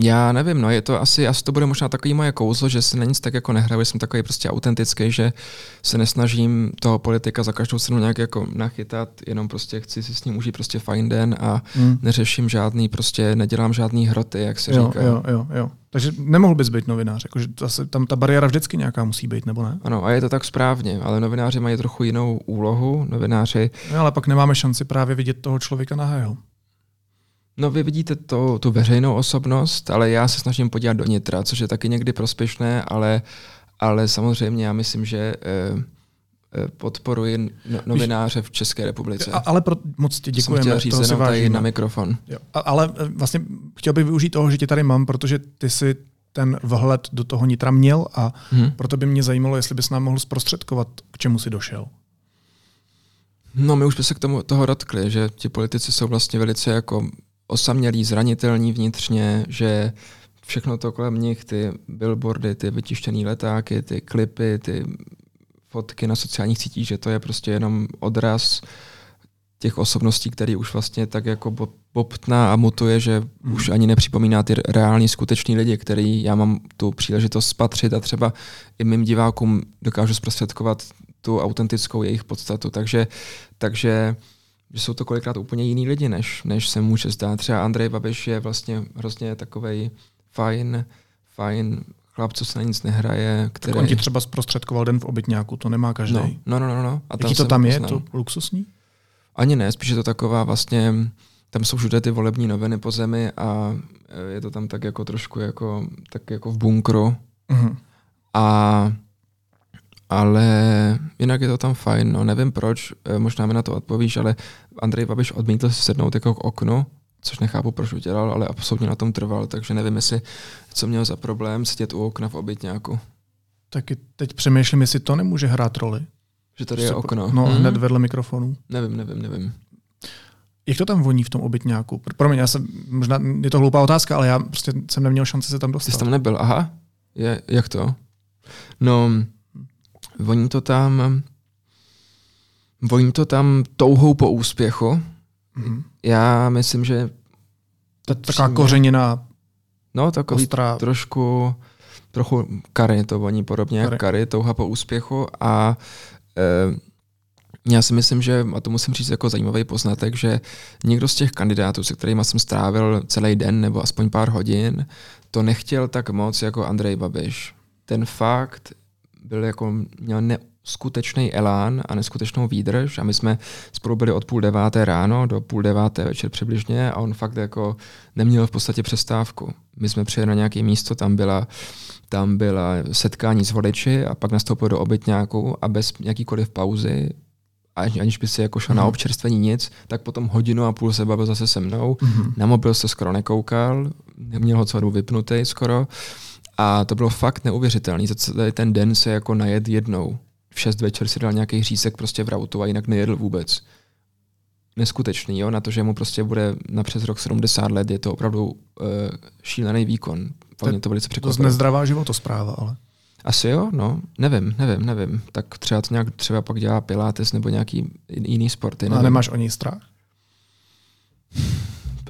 [SPEAKER 7] já nevím, no je to asi, asi to bude možná takový moje kouzlo, že se na nic tak jako nehraju, jsem takový prostě autentický, že se nesnažím toho politika za každou cenu nějak jako nachytat, jenom prostě chci si s ním užít prostě fajn den a hmm. neřeším žádný, prostě nedělám žádný hroty, jak se
[SPEAKER 1] jo,
[SPEAKER 7] říká.
[SPEAKER 1] Jo, jo, jo. Takže nemohl bys být novinář, jakože zase tam ta bariéra vždycky nějaká musí být, nebo ne?
[SPEAKER 7] Ano, a je to tak správně, ale novináři mají trochu jinou úlohu, novináři...
[SPEAKER 1] No, ale pak nemáme šanci právě vidět toho člověka nahého.
[SPEAKER 7] No vy vidíte to, tu veřejnou osobnost, ale já se snažím podívat do nitra, což je taky někdy prospěšné, ale, ale samozřejmě já myslím, že eh, eh podporuji no, novináře v České republice.
[SPEAKER 1] A, ale pro, moc ti děkujeme.
[SPEAKER 7] Jsem chtěl říct jenom tady na mikrofon.
[SPEAKER 1] Jo. A, ale eh, vlastně chtěl bych využít toho, že tě tady mám, protože ty si ten vhled do toho nitra měl a hmm. proto by mě zajímalo, jestli bys nám mohl zprostředkovat, k čemu si došel.
[SPEAKER 7] No my už jsme se k tomu toho dotkli, že ti politici jsou vlastně velice jako osamělí, zranitelní vnitřně, že všechno to kolem nich, ty billboardy, ty vytištěné letáky, ty klipy, ty fotky na sociálních sítích, že to je prostě jenom odraz těch osobností, který už vlastně tak jako bobtná a mutuje, že mm. už ani nepřipomíná ty reální skutečný lidi, který já mám tu příležitost spatřit a třeba i mým divákům dokážu zprostředkovat tu autentickou jejich podstatu. Takže, takže že jsou to kolikrát úplně jiný lidi, než, než se může zdát. Třeba Andrej Babiš je vlastně hrozně takovej fajn, fajn chlap, co se na nic nehraje. Který...
[SPEAKER 1] Tak on ti třeba zprostředkoval den v obytňáku, to nemá každý.
[SPEAKER 7] No, no, no. no, no.
[SPEAKER 1] A tam Jaký to tam je, to luxusní?
[SPEAKER 7] Ani ne, spíš je to taková vlastně, tam jsou všude ty volební noviny po zemi a je to tam tak jako trošku jako, tak jako v bunkru. Uh-huh. A ale jinak je to tam fajn, no nevím proč, eh, možná mi na to odpovíš, ale Andrej Babiš odmítl sednout jako k oknu, což nechápu, proč udělal, ale absolutně na tom trval, takže nevím, jestli co měl za problém sedět u okna v obytňáku.
[SPEAKER 1] Taky teď přemýšlím, jestli to nemůže hrát roli.
[SPEAKER 7] Že tady je okno.
[SPEAKER 1] No, hmm. hned vedle mikrofonu.
[SPEAKER 7] Nevím, nevím, nevím.
[SPEAKER 1] Jak to tam voní v tom obytňáku? Promiň, já jsem, možná je to hloupá otázka, ale já prostě jsem neměl šanci se tam
[SPEAKER 7] Ty jsi
[SPEAKER 1] dostat.
[SPEAKER 7] tam nebyl, aha. Je, jak to? No, voní to tam, voní to tam touhou po úspěchu.
[SPEAKER 1] Mhm.
[SPEAKER 7] Já myslím, že
[SPEAKER 1] To je taková kořenina
[SPEAKER 7] no takový
[SPEAKER 1] ostrá.
[SPEAKER 7] trošku, trochu kary to voní podobně jak
[SPEAKER 1] Kary.
[SPEAKER 7] kary, touha po úspěchu a e, já si myslím, že, a to musím říct jako zajímavý poznatek, že někdo z těch kandidátů, se kterými jsem strávil celý den nebo aspoň pár hodin, to nechtěl tak moc jako Andrej Babiš. Ten fakt byl jako, měl neskutečný elán a neskutečnou výdrž a my jsme spolu byli od půl deváté ráno do půl deváté večer přibližně a on fakt jako neměl v podstatě přestávku. My jsme přijeli na nějaké místo, tam byla tam byla setkání s voliči a pak nastoupil do obytňáku a bez jakýkoliv pauzy, ani- aniž by si jako šel na
[SPEAKER 1] Mhm.
[SPEAKER 7] občerstvení nic, tak potom hodinu a půl se bavil zase se mnou.
[SPEAKER 1] Mhm.
[SPEAKER 7] Na mobil se skoro nekoukal, měl ho celou vypnutý skoro a to bylo fakt neuvěřitelný. Za celý ten den se jako najet jednou. V 6 večer si dal nějaký řízek prostě v rautu a jinak nejedl vůbec. Neskutečný, jo, na to, že mu prostě bude na přes rok 70 let, je to opravdu uh, šílený výkon. Fakt mě to velice
[SPEAKER 1] To je
[SPEAKER 7] překvapilo.
[SPEAKER 1] nezdravá životospráva, ale.
[SPEAKER 7] Asi jo, no, nevím, nevím, nevím. Tak třeba to nějak třeba pak dělá pilates nebo nějaký jiný sporty.
[SPEAKER 1] A nemáš o něj strach.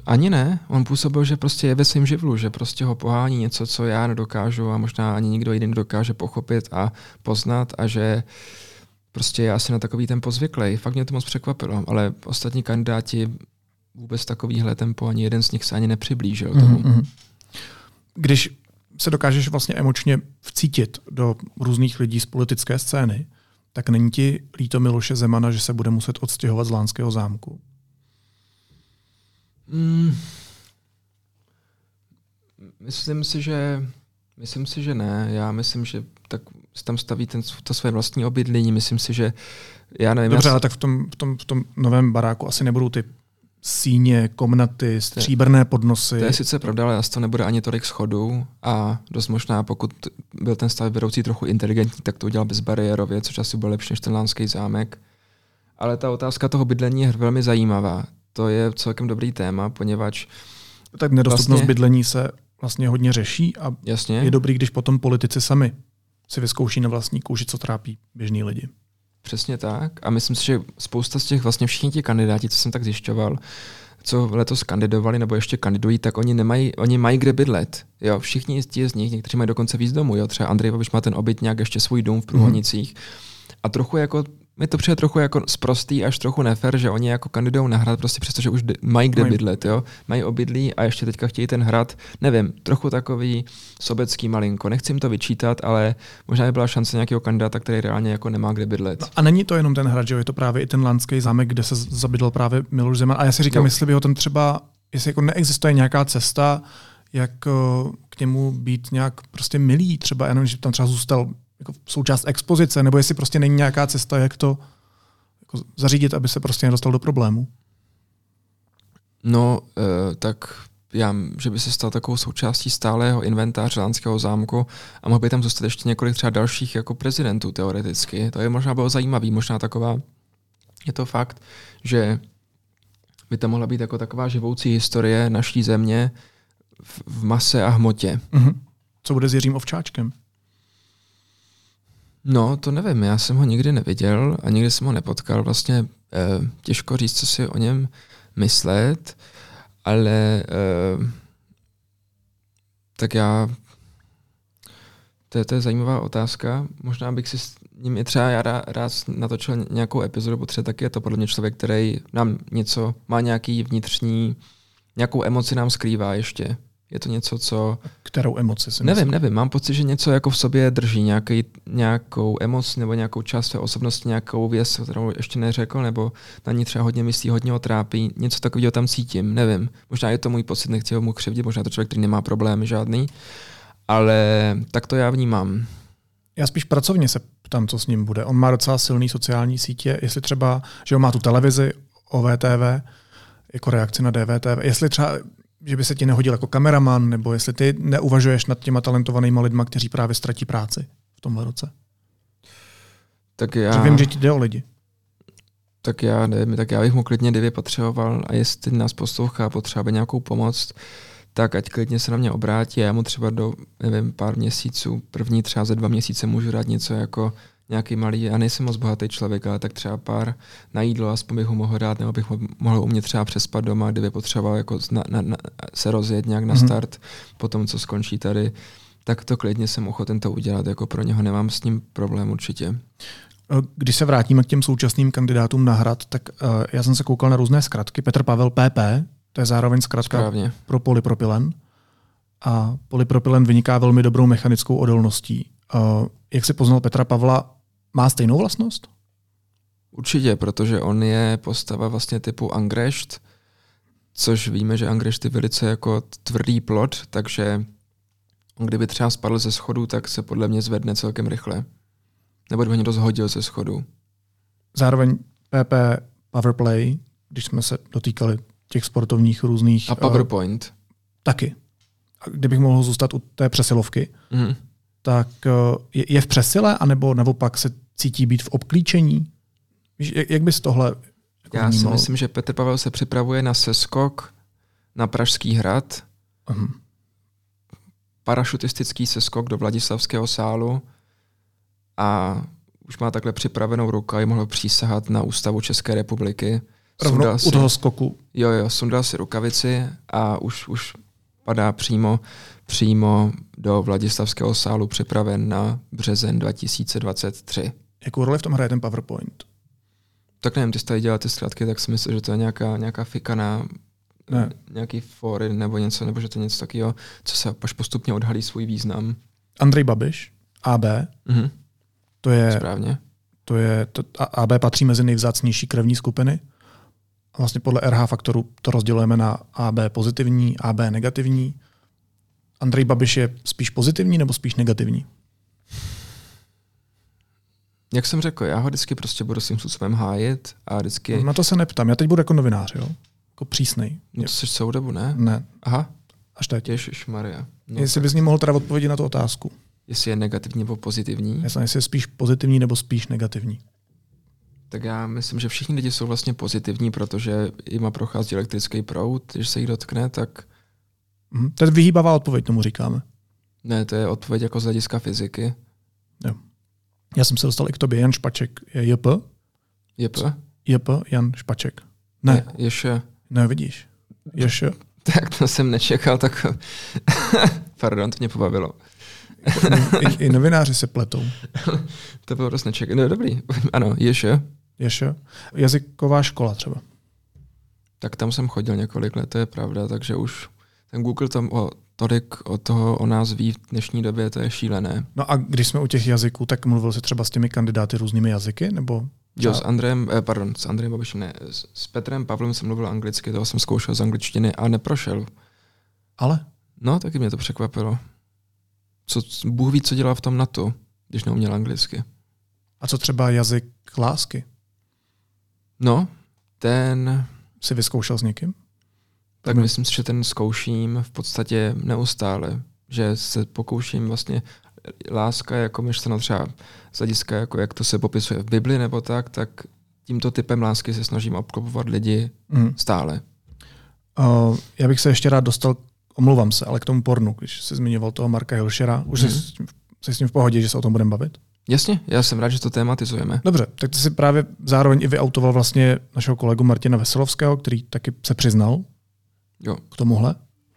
[SPEAKER 7] Ani ne, on působil, že prostě je ve svém živlu, že prostě ho pohání něco, co já nedokážu a možná ani nikdo jiný dokáže pochopit a poznat a že prostě je asi na takový tempo zvyklý. Fakt mě to moc překvapilo, ale ostatní kandidáti vůbec takovýhle tempo, ani jeden z nich se ani nepřiblížil tomu.
[SPEAKER 1] Mhm, mhm. Když se dokážeš vlastně emočně vcítit do různých lidí z politické scény, tak není ti líto Miloše Zemana, že se bude muset odstěhovat z Lánského zámku?
[SPEAKER 7] Mm. Myslím si, že myslím si, že ne. Já myslím, že tak tam staví ten, to své vlastní obydlení. Myslím si, že já nevím.
[SPEAKER 1] Dobře,
[SPEAKER 7] já
[SPEAKER 1] ale tak v tom, v, tom, v tom novém baráku asi nebudou ty síně, komnaty, stříbrné podnosy.
[SPEAKER 7] To je sice pravda, ale asi to nebude ani tolik schodů a dost možná, pokud byl ten stav vedoucí trochu inteligentní, tak to udělal bezbariérově, což asi bylo lepší než ten lánský zámek. Ale ta otázka toho bydlení je velmi zajímavá. To je celkem dobrý téma, poněvadž
[SPEAKER 1] tak nedostupnost
[SPEAKER 7] vlastně-
[SPEAKER 1] bydlení se vlastně hodně řeší a
[SPEAKER 7] jasně,
[SPEAKER 1] je dobrý, když potom politici sami si vyzkouší na vlastní kůži, co trápí běžný lidi.
[SPEAKER 7] Přesně tak. A myslím si, že spousta z těch vlastně všichni ti kandidáti, co jsem tak zjišťoval, co letos kandidovali nebo ještě kandidují, tak oni nemají, oni mají kde bydlet. Jo, všichni z nich, někteří mají dokonce víc domů. Jo, třeba Andrej Babiš má ten obytňák ještě svůj dům v Průhonicích. A trochu jako mi to přijde trochu jako sprostý až trochu nefer, že oni jako kandidují na hrad prostě přesto, že už mají kde
[SPEAKER 1] Mají-
[SPEAKER 7] bydlet, jo. Mají obydlí a ještě teďka chtějí ten hrad, nevím, trochu takový sobecký malinko. Nechci jim to vyčítat, ale možná by byla šance nějakého kandidáta, který reálně jako nemá kde bydlet.
[SPEAKER 1] A není to jenom ten hrad, že jo, je to právě i ten Lánský zámek, kde se zabydl právě Miloš Zeman. A já si říkám,
[SPEAKER 7] Jo.
[SPEAKER 1] jestli by ho tam třeba, jestli jako neexistuje nějaká cesta, jak eh, k němu být nějak prostě milý, třeba jenom, že tam třeba zůstal jako součást expozice, nebo jestli prostě není nějaká cesta, jak to jako zařídit, aby se prostě nedostal do problému.
[SPEAKER 7] No, uh, tak já, že by se stal takovou součástí stálého inventáře Lánského zámku a mohl by tam zůstat ještě několik třeba dalších jako prezidentů teoreticky. To je možná bylo zajímavý, možná taková, je to fakt, že by tam mohla být jako taková živoucí historie naší země v, v mase a hmotě.
[SPEAKER 1] Mhm. Co bude s Jiřím Ovčáčkem?
[SPEAKER 7] No, to nevím, já jsem ho nikdy neviděl a nikdy jsem ho nepotkal. Vlastně eh, těžko říct, co si o něm myslet, ale eh, tak já to je, to je zajímavá otázka. Možná bych si s ním i třeba já rá- rád natočil nějakou epizodu, protože taky je to podle mě člověk, který nám něco, má nějaký vnitřní, nějakou emoci nám skrývá ještě. Je to něco, co
[SPEAKER 1] Kterou emoci si
[SPEAKER 7] Nevím,
[SPEAKER 1] myslíš?
[SPEAKER 7] nevím. Mám pocit, že něco jako v sobě drží, nějaký, nějakou emoc nebo nějakou část své osobnosti, nějakou věc, kterou ještě neřekl, nebo na ní třeba hodně myslí, hodně ho trápí. Něco takového tam cítím, nevím. Možná je to můj pocit, nechci ho mu křivdit, možná to člověk, který nemá problémy žádný, ale tak to já vnímám.
[SPEAKER 1] Já spíš pracovně se ptám, co s ním bude. On má docela silný sociální sítě, jestli třeba, že on má tu televizi OVTV jako reakci na DVTV, jestli třeba, že by se ti nehodil jako kameraman, nebo jestli ty neuvažuješ nad těma talentovanými lidma, kteří právě ztratí práci v tomhle roce.
[SPEAKER 7] Tak
[SPEAKER 1] Já... Že vím, že ti jde o lidi.
[SPEAKER 7] Tak já nevím, tak já bych mu klidně, kdyby potřeboval a jestli nás poslouchá, potřebuje nějakou pomoc, tak ať klidně se na mě obrátí a já mu třeba do, nevím, pár měsíců, první třeba za dva měsíce můžu dát něco jako nějaký malý, já nejsem moc bohatý člověk, ale tak třeba pár na jídlo, aspoň bych ho mohl dát, nebo bych mo- mohl u mě třeba přespat doma, kdyby potřeboval jako na, na, na, se rozjet nějak na start, mm-hmm. po tom, co skončí tady, tak to klidně jsem ochoten to udělat, jako pro něho nemám s ním problém určitě.
[SPEAKER 1] Když se vrátíme k těm současným kandidátům na hrad, tak uh, já jsem se koukal na různé zkratky. Petr Pavel PP, to je zároveň zkratka
[SPEAKER 7] Správně.
[SPEAKER 1] pro polypropylen. A polypropylen vyniká velmi dobrou mechanickou odolností. Uh, jak si poznal Petra Pavla, má stejnou vlastnost?
[SPEAKER 7] Určitě, protože on je postava vlastně typu Angrecht, což víme, že Angrecht je velice jako tvrdý plot, takže on kdyby třeba spadl ze schodu, tak se podle mě zvedne celkem rychle. Nebo kdyby ho někdo zhodil ze schodu.
[SPEAKER 1] Zároveň PP Powerplay, když jsme se dotýkali těch sportovních různých...
[SPEAKER 7] A
[SPEAKER 1] eh,
[SPEAKER 7] PowerPoint.
[SPEAKER 1] taky. A kdybych mohl zůstat u té přesilovky,
[SPEAKER 7] Mhm.
[SPEAKER 1] tak eh, je, je v přesile, anebo naopak se cítí být v obklíčení? Jak, bys tohle jako
[SPEAKER 7] Já si
[SPEAKER 1] vnímal?
[SPEAKER 7] myslím, že Petr Pavel se připravuje na seskok na Pražský hrad,
[SPEAKER 1] Mhm.
[SPEAKER 7] parašutistický seskok do Vladislavského sálu a už má takhle připravenou ruku a mohl přísahat na ústavu České republiky.
[SPEAKER 1] Rovno
[SPEAKER 7] Sundal
[SPEAKER 1] u
[SPEAKER 7] si-
[SPEAKER 1] toho skoku.
[SPEAKER 7] Jo, jo, sundal si rukavici a už, už padá přímo, přímo do Vladislavského sálu připraven na březen 2023.
[SPEAKER 1] Jakou roli v tom hraje ten PowerPoint?
[SPEAKER 7] Tak nevím, ty tady dělal ty zkrátky, tak si myslím, že to je nějaká, nějaká fikaná,
[SPEAKER 1] Ne.
[SPEAKER 7] nějaký fory nebo něco, nebo že to je něco takového, co se až postupně odhalí svůj význam.
[SPEAKER 1] Andrej Babiš, AB,
[SPEAKER 7] Mhm,
[SPEAKER 1] to je,
[SPEAKER 7] správně.
[SPEAKER 1] to je to, a- AB patří mezi nejvzácnější krevní skupiny. Vlastně podle RH faktoru to rozdělujeme na AB pozitivní, AB negativní. Andrej Babiš je spíš pozitivní nebo spíš negativní?
[SPEAKER 7] Jak jsem řekl, já ho vždycky prostě budu svým způsobem hájit a vždycky,
[SPEAKER 1] Na to se neptám. Já teď budu jako novinář, jo? Jako přísnej.
[SPEAKER 7] no to jsi celou dobu, ne?
[SPEAKER 1] Ne,
[SPEAKER 7] Aha,
[SPEAKER 1] až teď.
[SPEAKER 7] Ježíš Maria. No,
[SPEAKER 1] Jestli bys mi mohl teda odpovědět na tu otázku.
[SPEAKER 7] jestli je negativní nebo pozitivní,
[SPEAKER 1] Jestli jestli je spíš pozitivní nebo spíš negativní.
[SPEAKER 7] tak já myslím, že všichni lidi jsou vlastně pozitivní, protože jima prochází elektrický proud, když se jich dotkne, tak
[SPEAKER 1] Mhm. To je vyhýbavá odpověď, tomu říkáme.
[SPEAKER 7] ne, to je odpověď jako z hlediska fyziky.
[SPEAKER 1] Já jsem se dostal i k tobě. Jan Špaček je JP?
[SPEAKER 7] JP?
[SPEAKER 1] JP Jan Špaček. Ne,
[SPEAKER 7] Ještě.
[SPEAKER 1] ne, vidíš. Ještě.
[SPEAKER 7] Tak to jsem nečekal, tak pardon, to mě pobavilo.
[SPEAKER 1] I, I novináři se pletou.
[SPEAKER 7] To bylo dost nečekal. No dobrý, ano, ještě.
[SPEAKER 1] Ještě. Jazyková škola třeba.
[SPEAKER 7] Tak tam jsem chodil několik let, to je pravda, takže už ten Google tam o, tolik o toho o nás ví v dnešní době, to je šílené.
[SPEAKER 1] No a když jsme u těch jazyků, tak mluvil jsi třeba s těmi kandidáty různými jazyky? Nebo
[SPEAKER 7] Jo, s Andrejem, eh, pardon, s Andrejem Babišem ne, s, s Petrem Pavlem jsem mluvil anglicky, toho jsem zkoušel z angličtiny a neprošel.
[SPEAKER 1] Ale?
[SPEAKER 7] No, taky mě to překvapilo. Co, Bůh ví, co dělá v tom NATO, když neuměl anglicky.
[SPEAKER 1] A co třeba jazyk lásky?
[SPEAKER 7] No, ten,
[SPEAKER 1] Jsi vyzkoušel s někým?
[SPEAKER 7] Tak myslím si, že ten zkouším v podstatě neustále. Že se pokouším vlastně, láska jako myšleno třeba z hlediska, jako jak to se popisuje v Bibli nebo tak, tak tímto typem lásky se snažím obklopovat lidi
[SPEAKER 1] Mm.
[SPEAKER 7] stále.
[SPEAKER 1] Uh, já bych se ještě rád dostal, omluvám se, ale k tomu pornu, když jsi zmiňoval toho Marka Hilšera, už
[SPEAKER 7] Mhm.
[SPEAKER 1] jsi, s tím- jsi s tím v pohodě, že se o tom budeme bavit?
[SPEAKER 7] Jasně, já jsem rád, že to tématizujeme.
[SPEAKER 1] Dobře, tak ty jsi právě zároveň i vyautoval vlastně našeho kolegu Martina Veselovského, který taky se přiznal
[SPEAKER 7] Jo.
[SPEAKER 1] k tomuhle.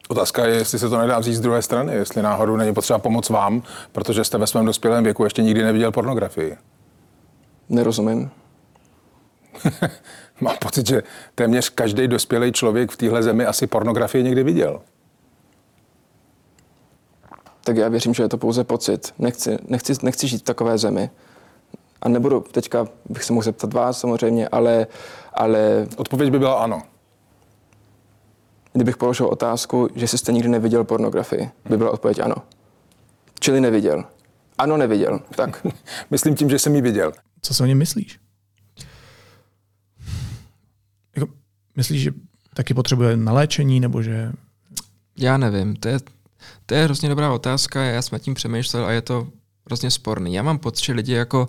[SPEAKER 6] Otázka je, jestli se to nedá vzít z druhé strany, jestli náhodou není potřeba pomoct vám, protože jste ve svém dospělém věku ještě nikdy neviděl pornografii.
[SPEAKER 7] Nerozumím.
[SPEAKER 6] Mám pocit, že téměř každý dospělý člověk v téhle zemi asi pornografii někdy viděl.
[SPEAKER 9] tak já věřím, že je to pouze pocit. Nechci, nechci, nechci žít v takové zemi. A nebudu, teďka bych se mohl zeptat vás samozřejmě, ale, ale
[SPEAKER 6] Odpověď by byla ano.
[SPEAKER 9] Kdybych položil otázku, že jste nikdy neviděl pornografii, by byla odpověď ano. Čili neviděl. Ano, neviděl. Tak.
[SPEAKER 6] Myslím tím, že jsem ji viděl.
[SPEAKER 1] Co si o něm myslíš? Jako, myslíš, že taky potřebuje na léčení, nebo že...
[SPEAKER 7] Já nevím, to je, to je hrozně dobrá otázka, já jsem nad tím přemýšlel a je to hrozně sporný. Já mám pocit, že lidi jako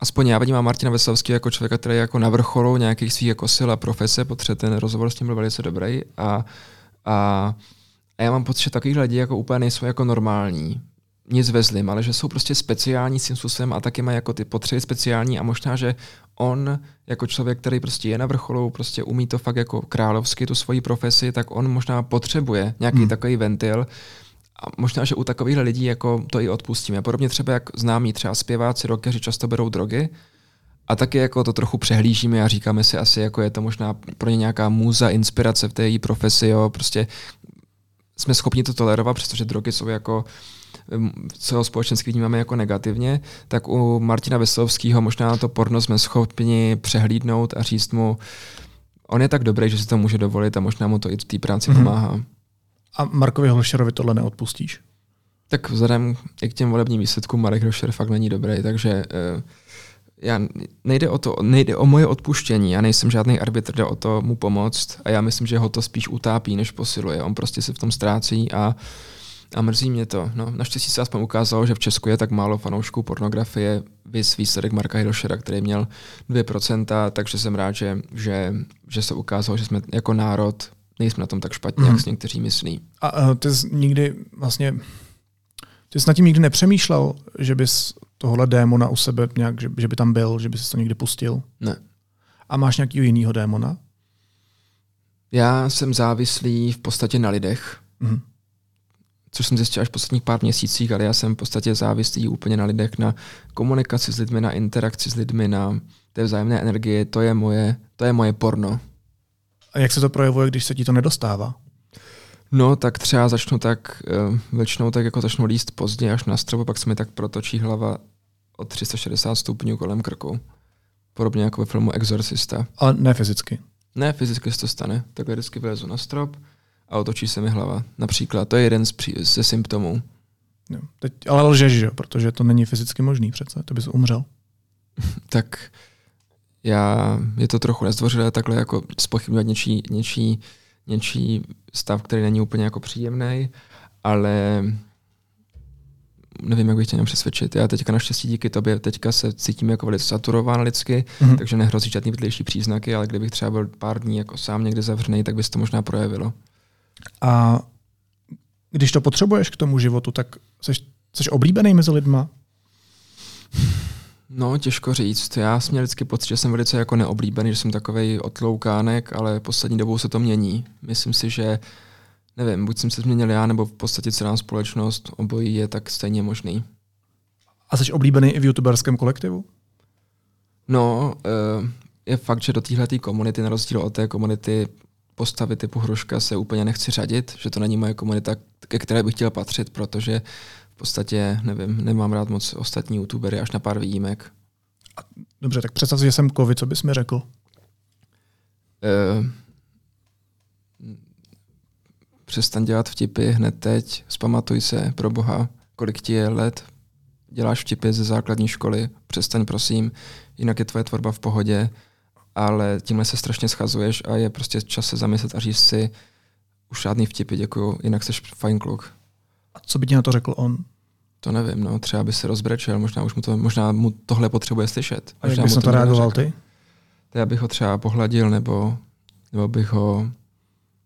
[SPEAKER 7] aspoň já vnímám Martina Veselovského jako člověka, který je jako na vrcholu nějakých svých jako sil a profese, protože ten rozhovor s ním byl velice dobrý a, a, a já mám pocit, že takových lidí jako úplně nejsou jako normální nic ve zlým, ale že jsou prostě speciální svým způsobem a taky mají jako ty potřeby speciální a možná, že on jako člověk, který prostě je na vrcholu, prostě umí to fakt jako královsky, tu svoji profesi, tak on možná potřebuje nějaký hmm. takový ventil, a možná, že u takových lidí jako to i odpustíme. Podobně třeba jak známí třeba zpěváci, rockeři často berou drogy, a taky jako to trochu přehlížíme a říkáme si asi, jako je to možná pro ně nějaká můza, inspirace v té její profesi, jo, prostě jsme schopni to tolerovat, přestože drogy jsou jako celého společenství vnímáme jako negativně, tak u Martina Veselovského možná to porno jsme schopni přehlídnout a říct mu, on je tak dobrý, že si to může dovolit a možná mu to i v té práci mm-hmm. pomáhá.
[SPEAKER 1] A Markovi Hlšerovi tohle neodpustíš?
[SPEAKER 7] Tak vzhledem i k těm volebním výsledkům Marek Hlšer fakt není dobrý, takže uh, já, nejde, o to, nejde o moje odpuštění, já nejsem žádný arbitr, jde o to mu pomoct a já myslím, že ho to spíš utápí, než posiluje. On prostě se v tom ztrácí a a mrzí mě to. No, naštěstí se aspoň ukázalo, že v Česku je tak málo fanoušků pornografie, vys výsledek Marka Hirošera, který měl 2%, takže jsem rád, že, že, že se ukázalo, že jsme jako národ nejsme na tom tak špatně, mm. jak si někteří myslí.
[SPEAKER 1] A uh, ty jsi nikdy vlastně, ty jsi nad tím nikdy nepřemýšlel, že bys tohle démona u sebe nějak, že, že by tam byl, že bys to někdy pustil?
[SPEAKER 7] Ne.
[SPEAKER 1] A máš nějaký jiného démona?
[SPEAKER 7] Já jsem závislý v podstatě na lidech.
[SPEAKER 1] Mm
[SPEAKER 7] což jsem zjistil až v posledních pár měsících, ale já jsem v podstatě závislý úplně na lidech, na komunikaci s lidmi, na interakci s lidmi, na té vzájemné energie, to je moje, to je moje porno.
[SPEAKER 1] A jak se to projevuje, když se ti to nedostává?
[SPEAKER 7] No, tak třeba začnu tak, většinou tak jako začnu líst pozdě až na strop, pak se mi tak protočí hlava o 360 stupňů kolem krku. Podobně jako ve filmu Exorcista.
[SPEAKER 1] Ale ne fyzicky.
[SPEAKER 7] Ne, fyzicky se to stane. Takhle vždycky vylezu na strop, a otočí se mi hlava. Například. To je jeden z pří, ze symptomů.
[SPEAKER 1] Jo. Teď, ale lžeš, že? protože to není fyzicky možný přece, to bys umřel.
[SPEAKER 7] tak já, je to trochu nezdvořilé takhle jako spochybňovat něčí, něčí, něčí stav, který není úplně jako příjemný, ale nevím, jak bych tě měl přesvědčit. Já teďka naštěstí díky tobě teďka se cítím jako velice saturován lidsky, mm-hmm. takže nehrozí žádný vedlejší příznaky, ale kdybych třeba byl pár dní jako sám někde zavřený, tak by se to možná projevilo.
[SPEAKER 1] A když to potřebuješ k tomu životu, tak jsi, jsi oblíbený mezi lidma?
[SPEAKER 7] No, těžko říct. Já jsem měl vždycky pocit, že jsem velice jako neoblíbený, že jsem takový otloukánek, ale poslední dobou se to mění. Myslím si, že nevím, buď jsem se změnil já, nebo v podstatě celá společnost, obojí je tak stejně možný.
[SPEAKER 1] A jsi oblíbený i v youtuberském kolektivu?
[SPEAKER 7] No, eh, je fakt, že do téhle komunity, na rozdíl od té komunity postavy typu Hruška se úplně nechci řadit, že to není moje komunita, ke které bych chtěl patřit, protože v podstatě, nevím, nemám rád moc ostatní youtubery, až na pár výjimek.
[SPEAKER 1] Dobře, tak představ si, že jsem kovy, co bys mi řekl? Uh,
[SPEAKER 7] přestaň dělat vtipy hned teď, zpamatuj se, pro boha, kolik ti je let, děláš vtipy ze základní školy, přestaň prosím, jinak je tvoje tvorba v pohodě, ale tímhle se strašně schazuješ a je prostě čas se zamyslet a říct si, už žádný vtipy, děkuju, jinak jsi fajn kluk.
[SPEAKER 1] A co by ti na to řekl on?
[SPEAKER 7] To nevím, no, třeba by se rozbrečel, možná už mu to, možná mu tohle potřebuje slyšet.
[SPEAKER 1] A jak bys na to reagoval ty?
[SPEAKER 7] To já bych ho třeba pohladil, nebo, nebo bych ho,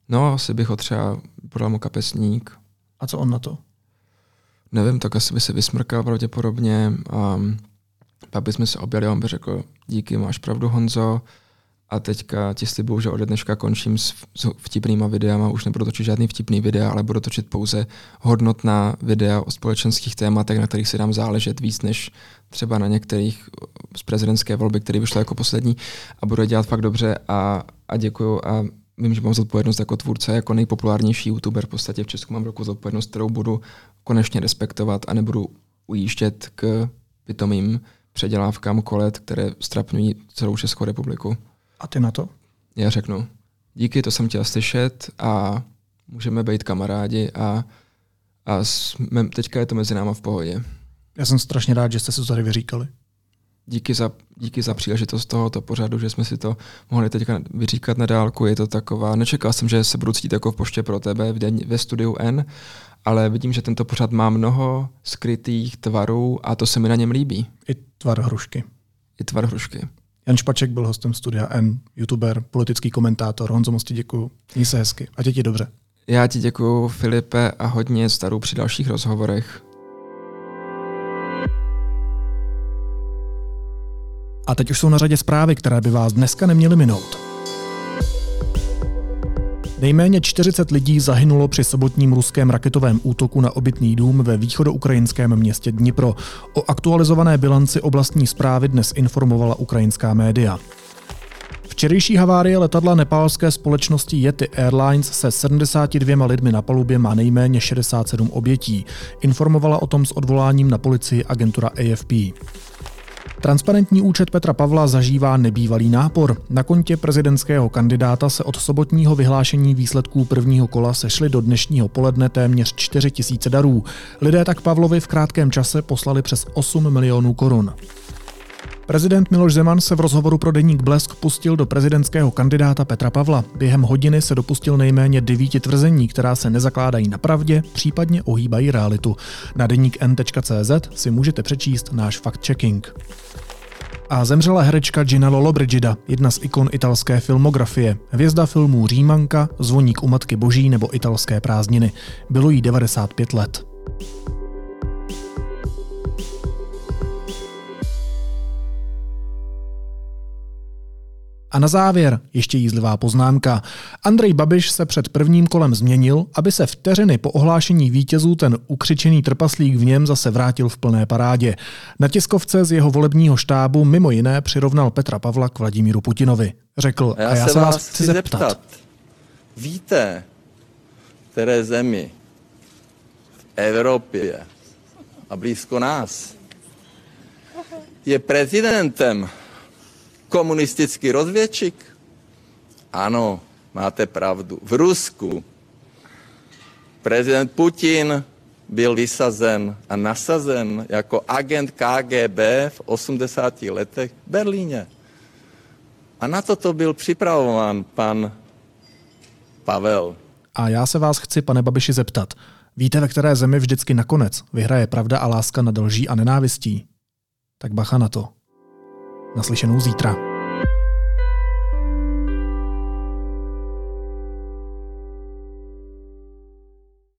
[SPEAKER 7] no, asi bych ho třeba podal mu kapesník.
[SPEAKER 1] A co on na to?
[SPEAKER 7] Nevím, tak asi by se vysmrkal pravděpodobně a pak bychom se objeli a on by řekl, díky, máš pravdu Honzo, a teďka ti slibuju, že ode dneška končím s, vtipnýma videama, už nebudu točit žádný vtipný videa, ale budu točit pouze hodnotná videa o společenských tématech, na kterých si dám záležet víc než třeba na některých z prezidentské volby, které vyšlo jako poslední a budu dělat fakt dobře a, a děkuju a vím, že mám zodpovědnost jako tvůrce, jako nejpopulárnější youtuber v podstatě v Česku mám velkou zodpovědnost, kterou budu konečně respektovat a nebudu ujíždět k pitomým předělávkám kolet, které strapňují celou Českou republiku.
[SPEAKER 1] A ty na to?
[SPEAKER 7] Já řeknu, díky, to jsem chtěl slyšet a můžeme být kamarádi a, a jsme, teďka je to mezi náma v pohodě.
[SPEAKER 1] Já jsem strašně rád, že jste se to tady vyříkali.
[SPEAKER 7] Díky za, díky za příležitost tohoto pořadu, že jsme si to mohli teďka vyříkat na dálku. Je to taková, nečekal jsem, že se budu cítit jako v poště pro tebe v den, ve studiu N, ale vidím, že tento pořad má mnoho skrytých tvarů a to se mi na něm líbí.
[SPEAKER 1] I tvar hrušky.
[SPEAKER 7] i tvar hrušky.
[SPEAKER 1] Jan Špaček byl hostem studia N, youtuber, politický komentátor. Honzo, moc ti děkuju. Měj se hezky. A ti dobře.
[SPEAKER 7] Já ti děkuju, Filipe, a hodně starou při dalších rozhovorech.
[SPEAKER 1] A teď už jsou na řadě zprávy, které by vás dneska neměly minout. Nejméně 40 lidí zahynulo při sobotním ruském raketovém útoku na obytný dům ve východoukrajinském městě Dnipro. O aktualizované bilanci oblastní zprávy dnes informovala ukrajinská média. Včerejší havárie letadla nepálské společnosti Yeti Airlines se 72 lidmi na palubě má nejméně 67 obětí. Informovala o tom s odvoláním na policii agentura AFP. Transparentní účet Petra Pavla zažívá nebývalý nápor. Na kontě prezidentského kandidáta se od sobotního vyhlášení výsledků prvního kola sešly do dnešního poledne téměř 4 tisíce darů. Lidé tak Pavlovi v krátkém čase poslali přes 8 milionů korun. Prezident Miloš Zeman se v rozhovoru pro deník Blesk pustil do prezidentského kandidáta Petra Pavla. Během hodiny se dopustil nejméně devíti tvrzení, která se nezakládají na pravdě, případně ohýbají realitu. Na deník n.cz si můžete přečíst náš fact-checking. A zemřela herečka Gina Lollobrigida, jedna z ikon italské filmografie. Hvězda filmů Římanka, Zvoník u Matky Boží nebo Italské prázdniny. Bylo jí 95 let. A na závěr ještě jízlivá poznámka. Andrej Babiš se před prvním kolem změnil, aby se vteřiny po ohlášení vítězů ten ukřičený trpaslík v něm zase vrátil v plné parádě. Na tiskovce z jeho volebního štábu mimo jiné přirovnal Petra Pavla k Vladimíru Putinovi. Řekl,
[SPEAKER 5] já
[SPEAKER 1] a já
[SPEAKER 5] se,
[SPEAKER 1] se vás
[SPEAKER 5] vás
[SPEAKER 1] chci zeptat. zeptat.
[SPEAKER 5] Víte, které zemi v Evropě a blízko nás je prezidentem komunistický rozvědčik? Ano, máte pravdu. V Rusku prezident Putin byl vysazen a nasazen jako agent KGB v 80. letech v Berlíně. A na to to byl připravován pan Pavel.
[SPEAKER 1] A já se vás chci, pane Babiši, zeptat. Víte, ve které zemi vždycky nakonec vyhraje pravda a láska nad lží a nenávistí? Tak bacha na to. Naslyšenou zítra.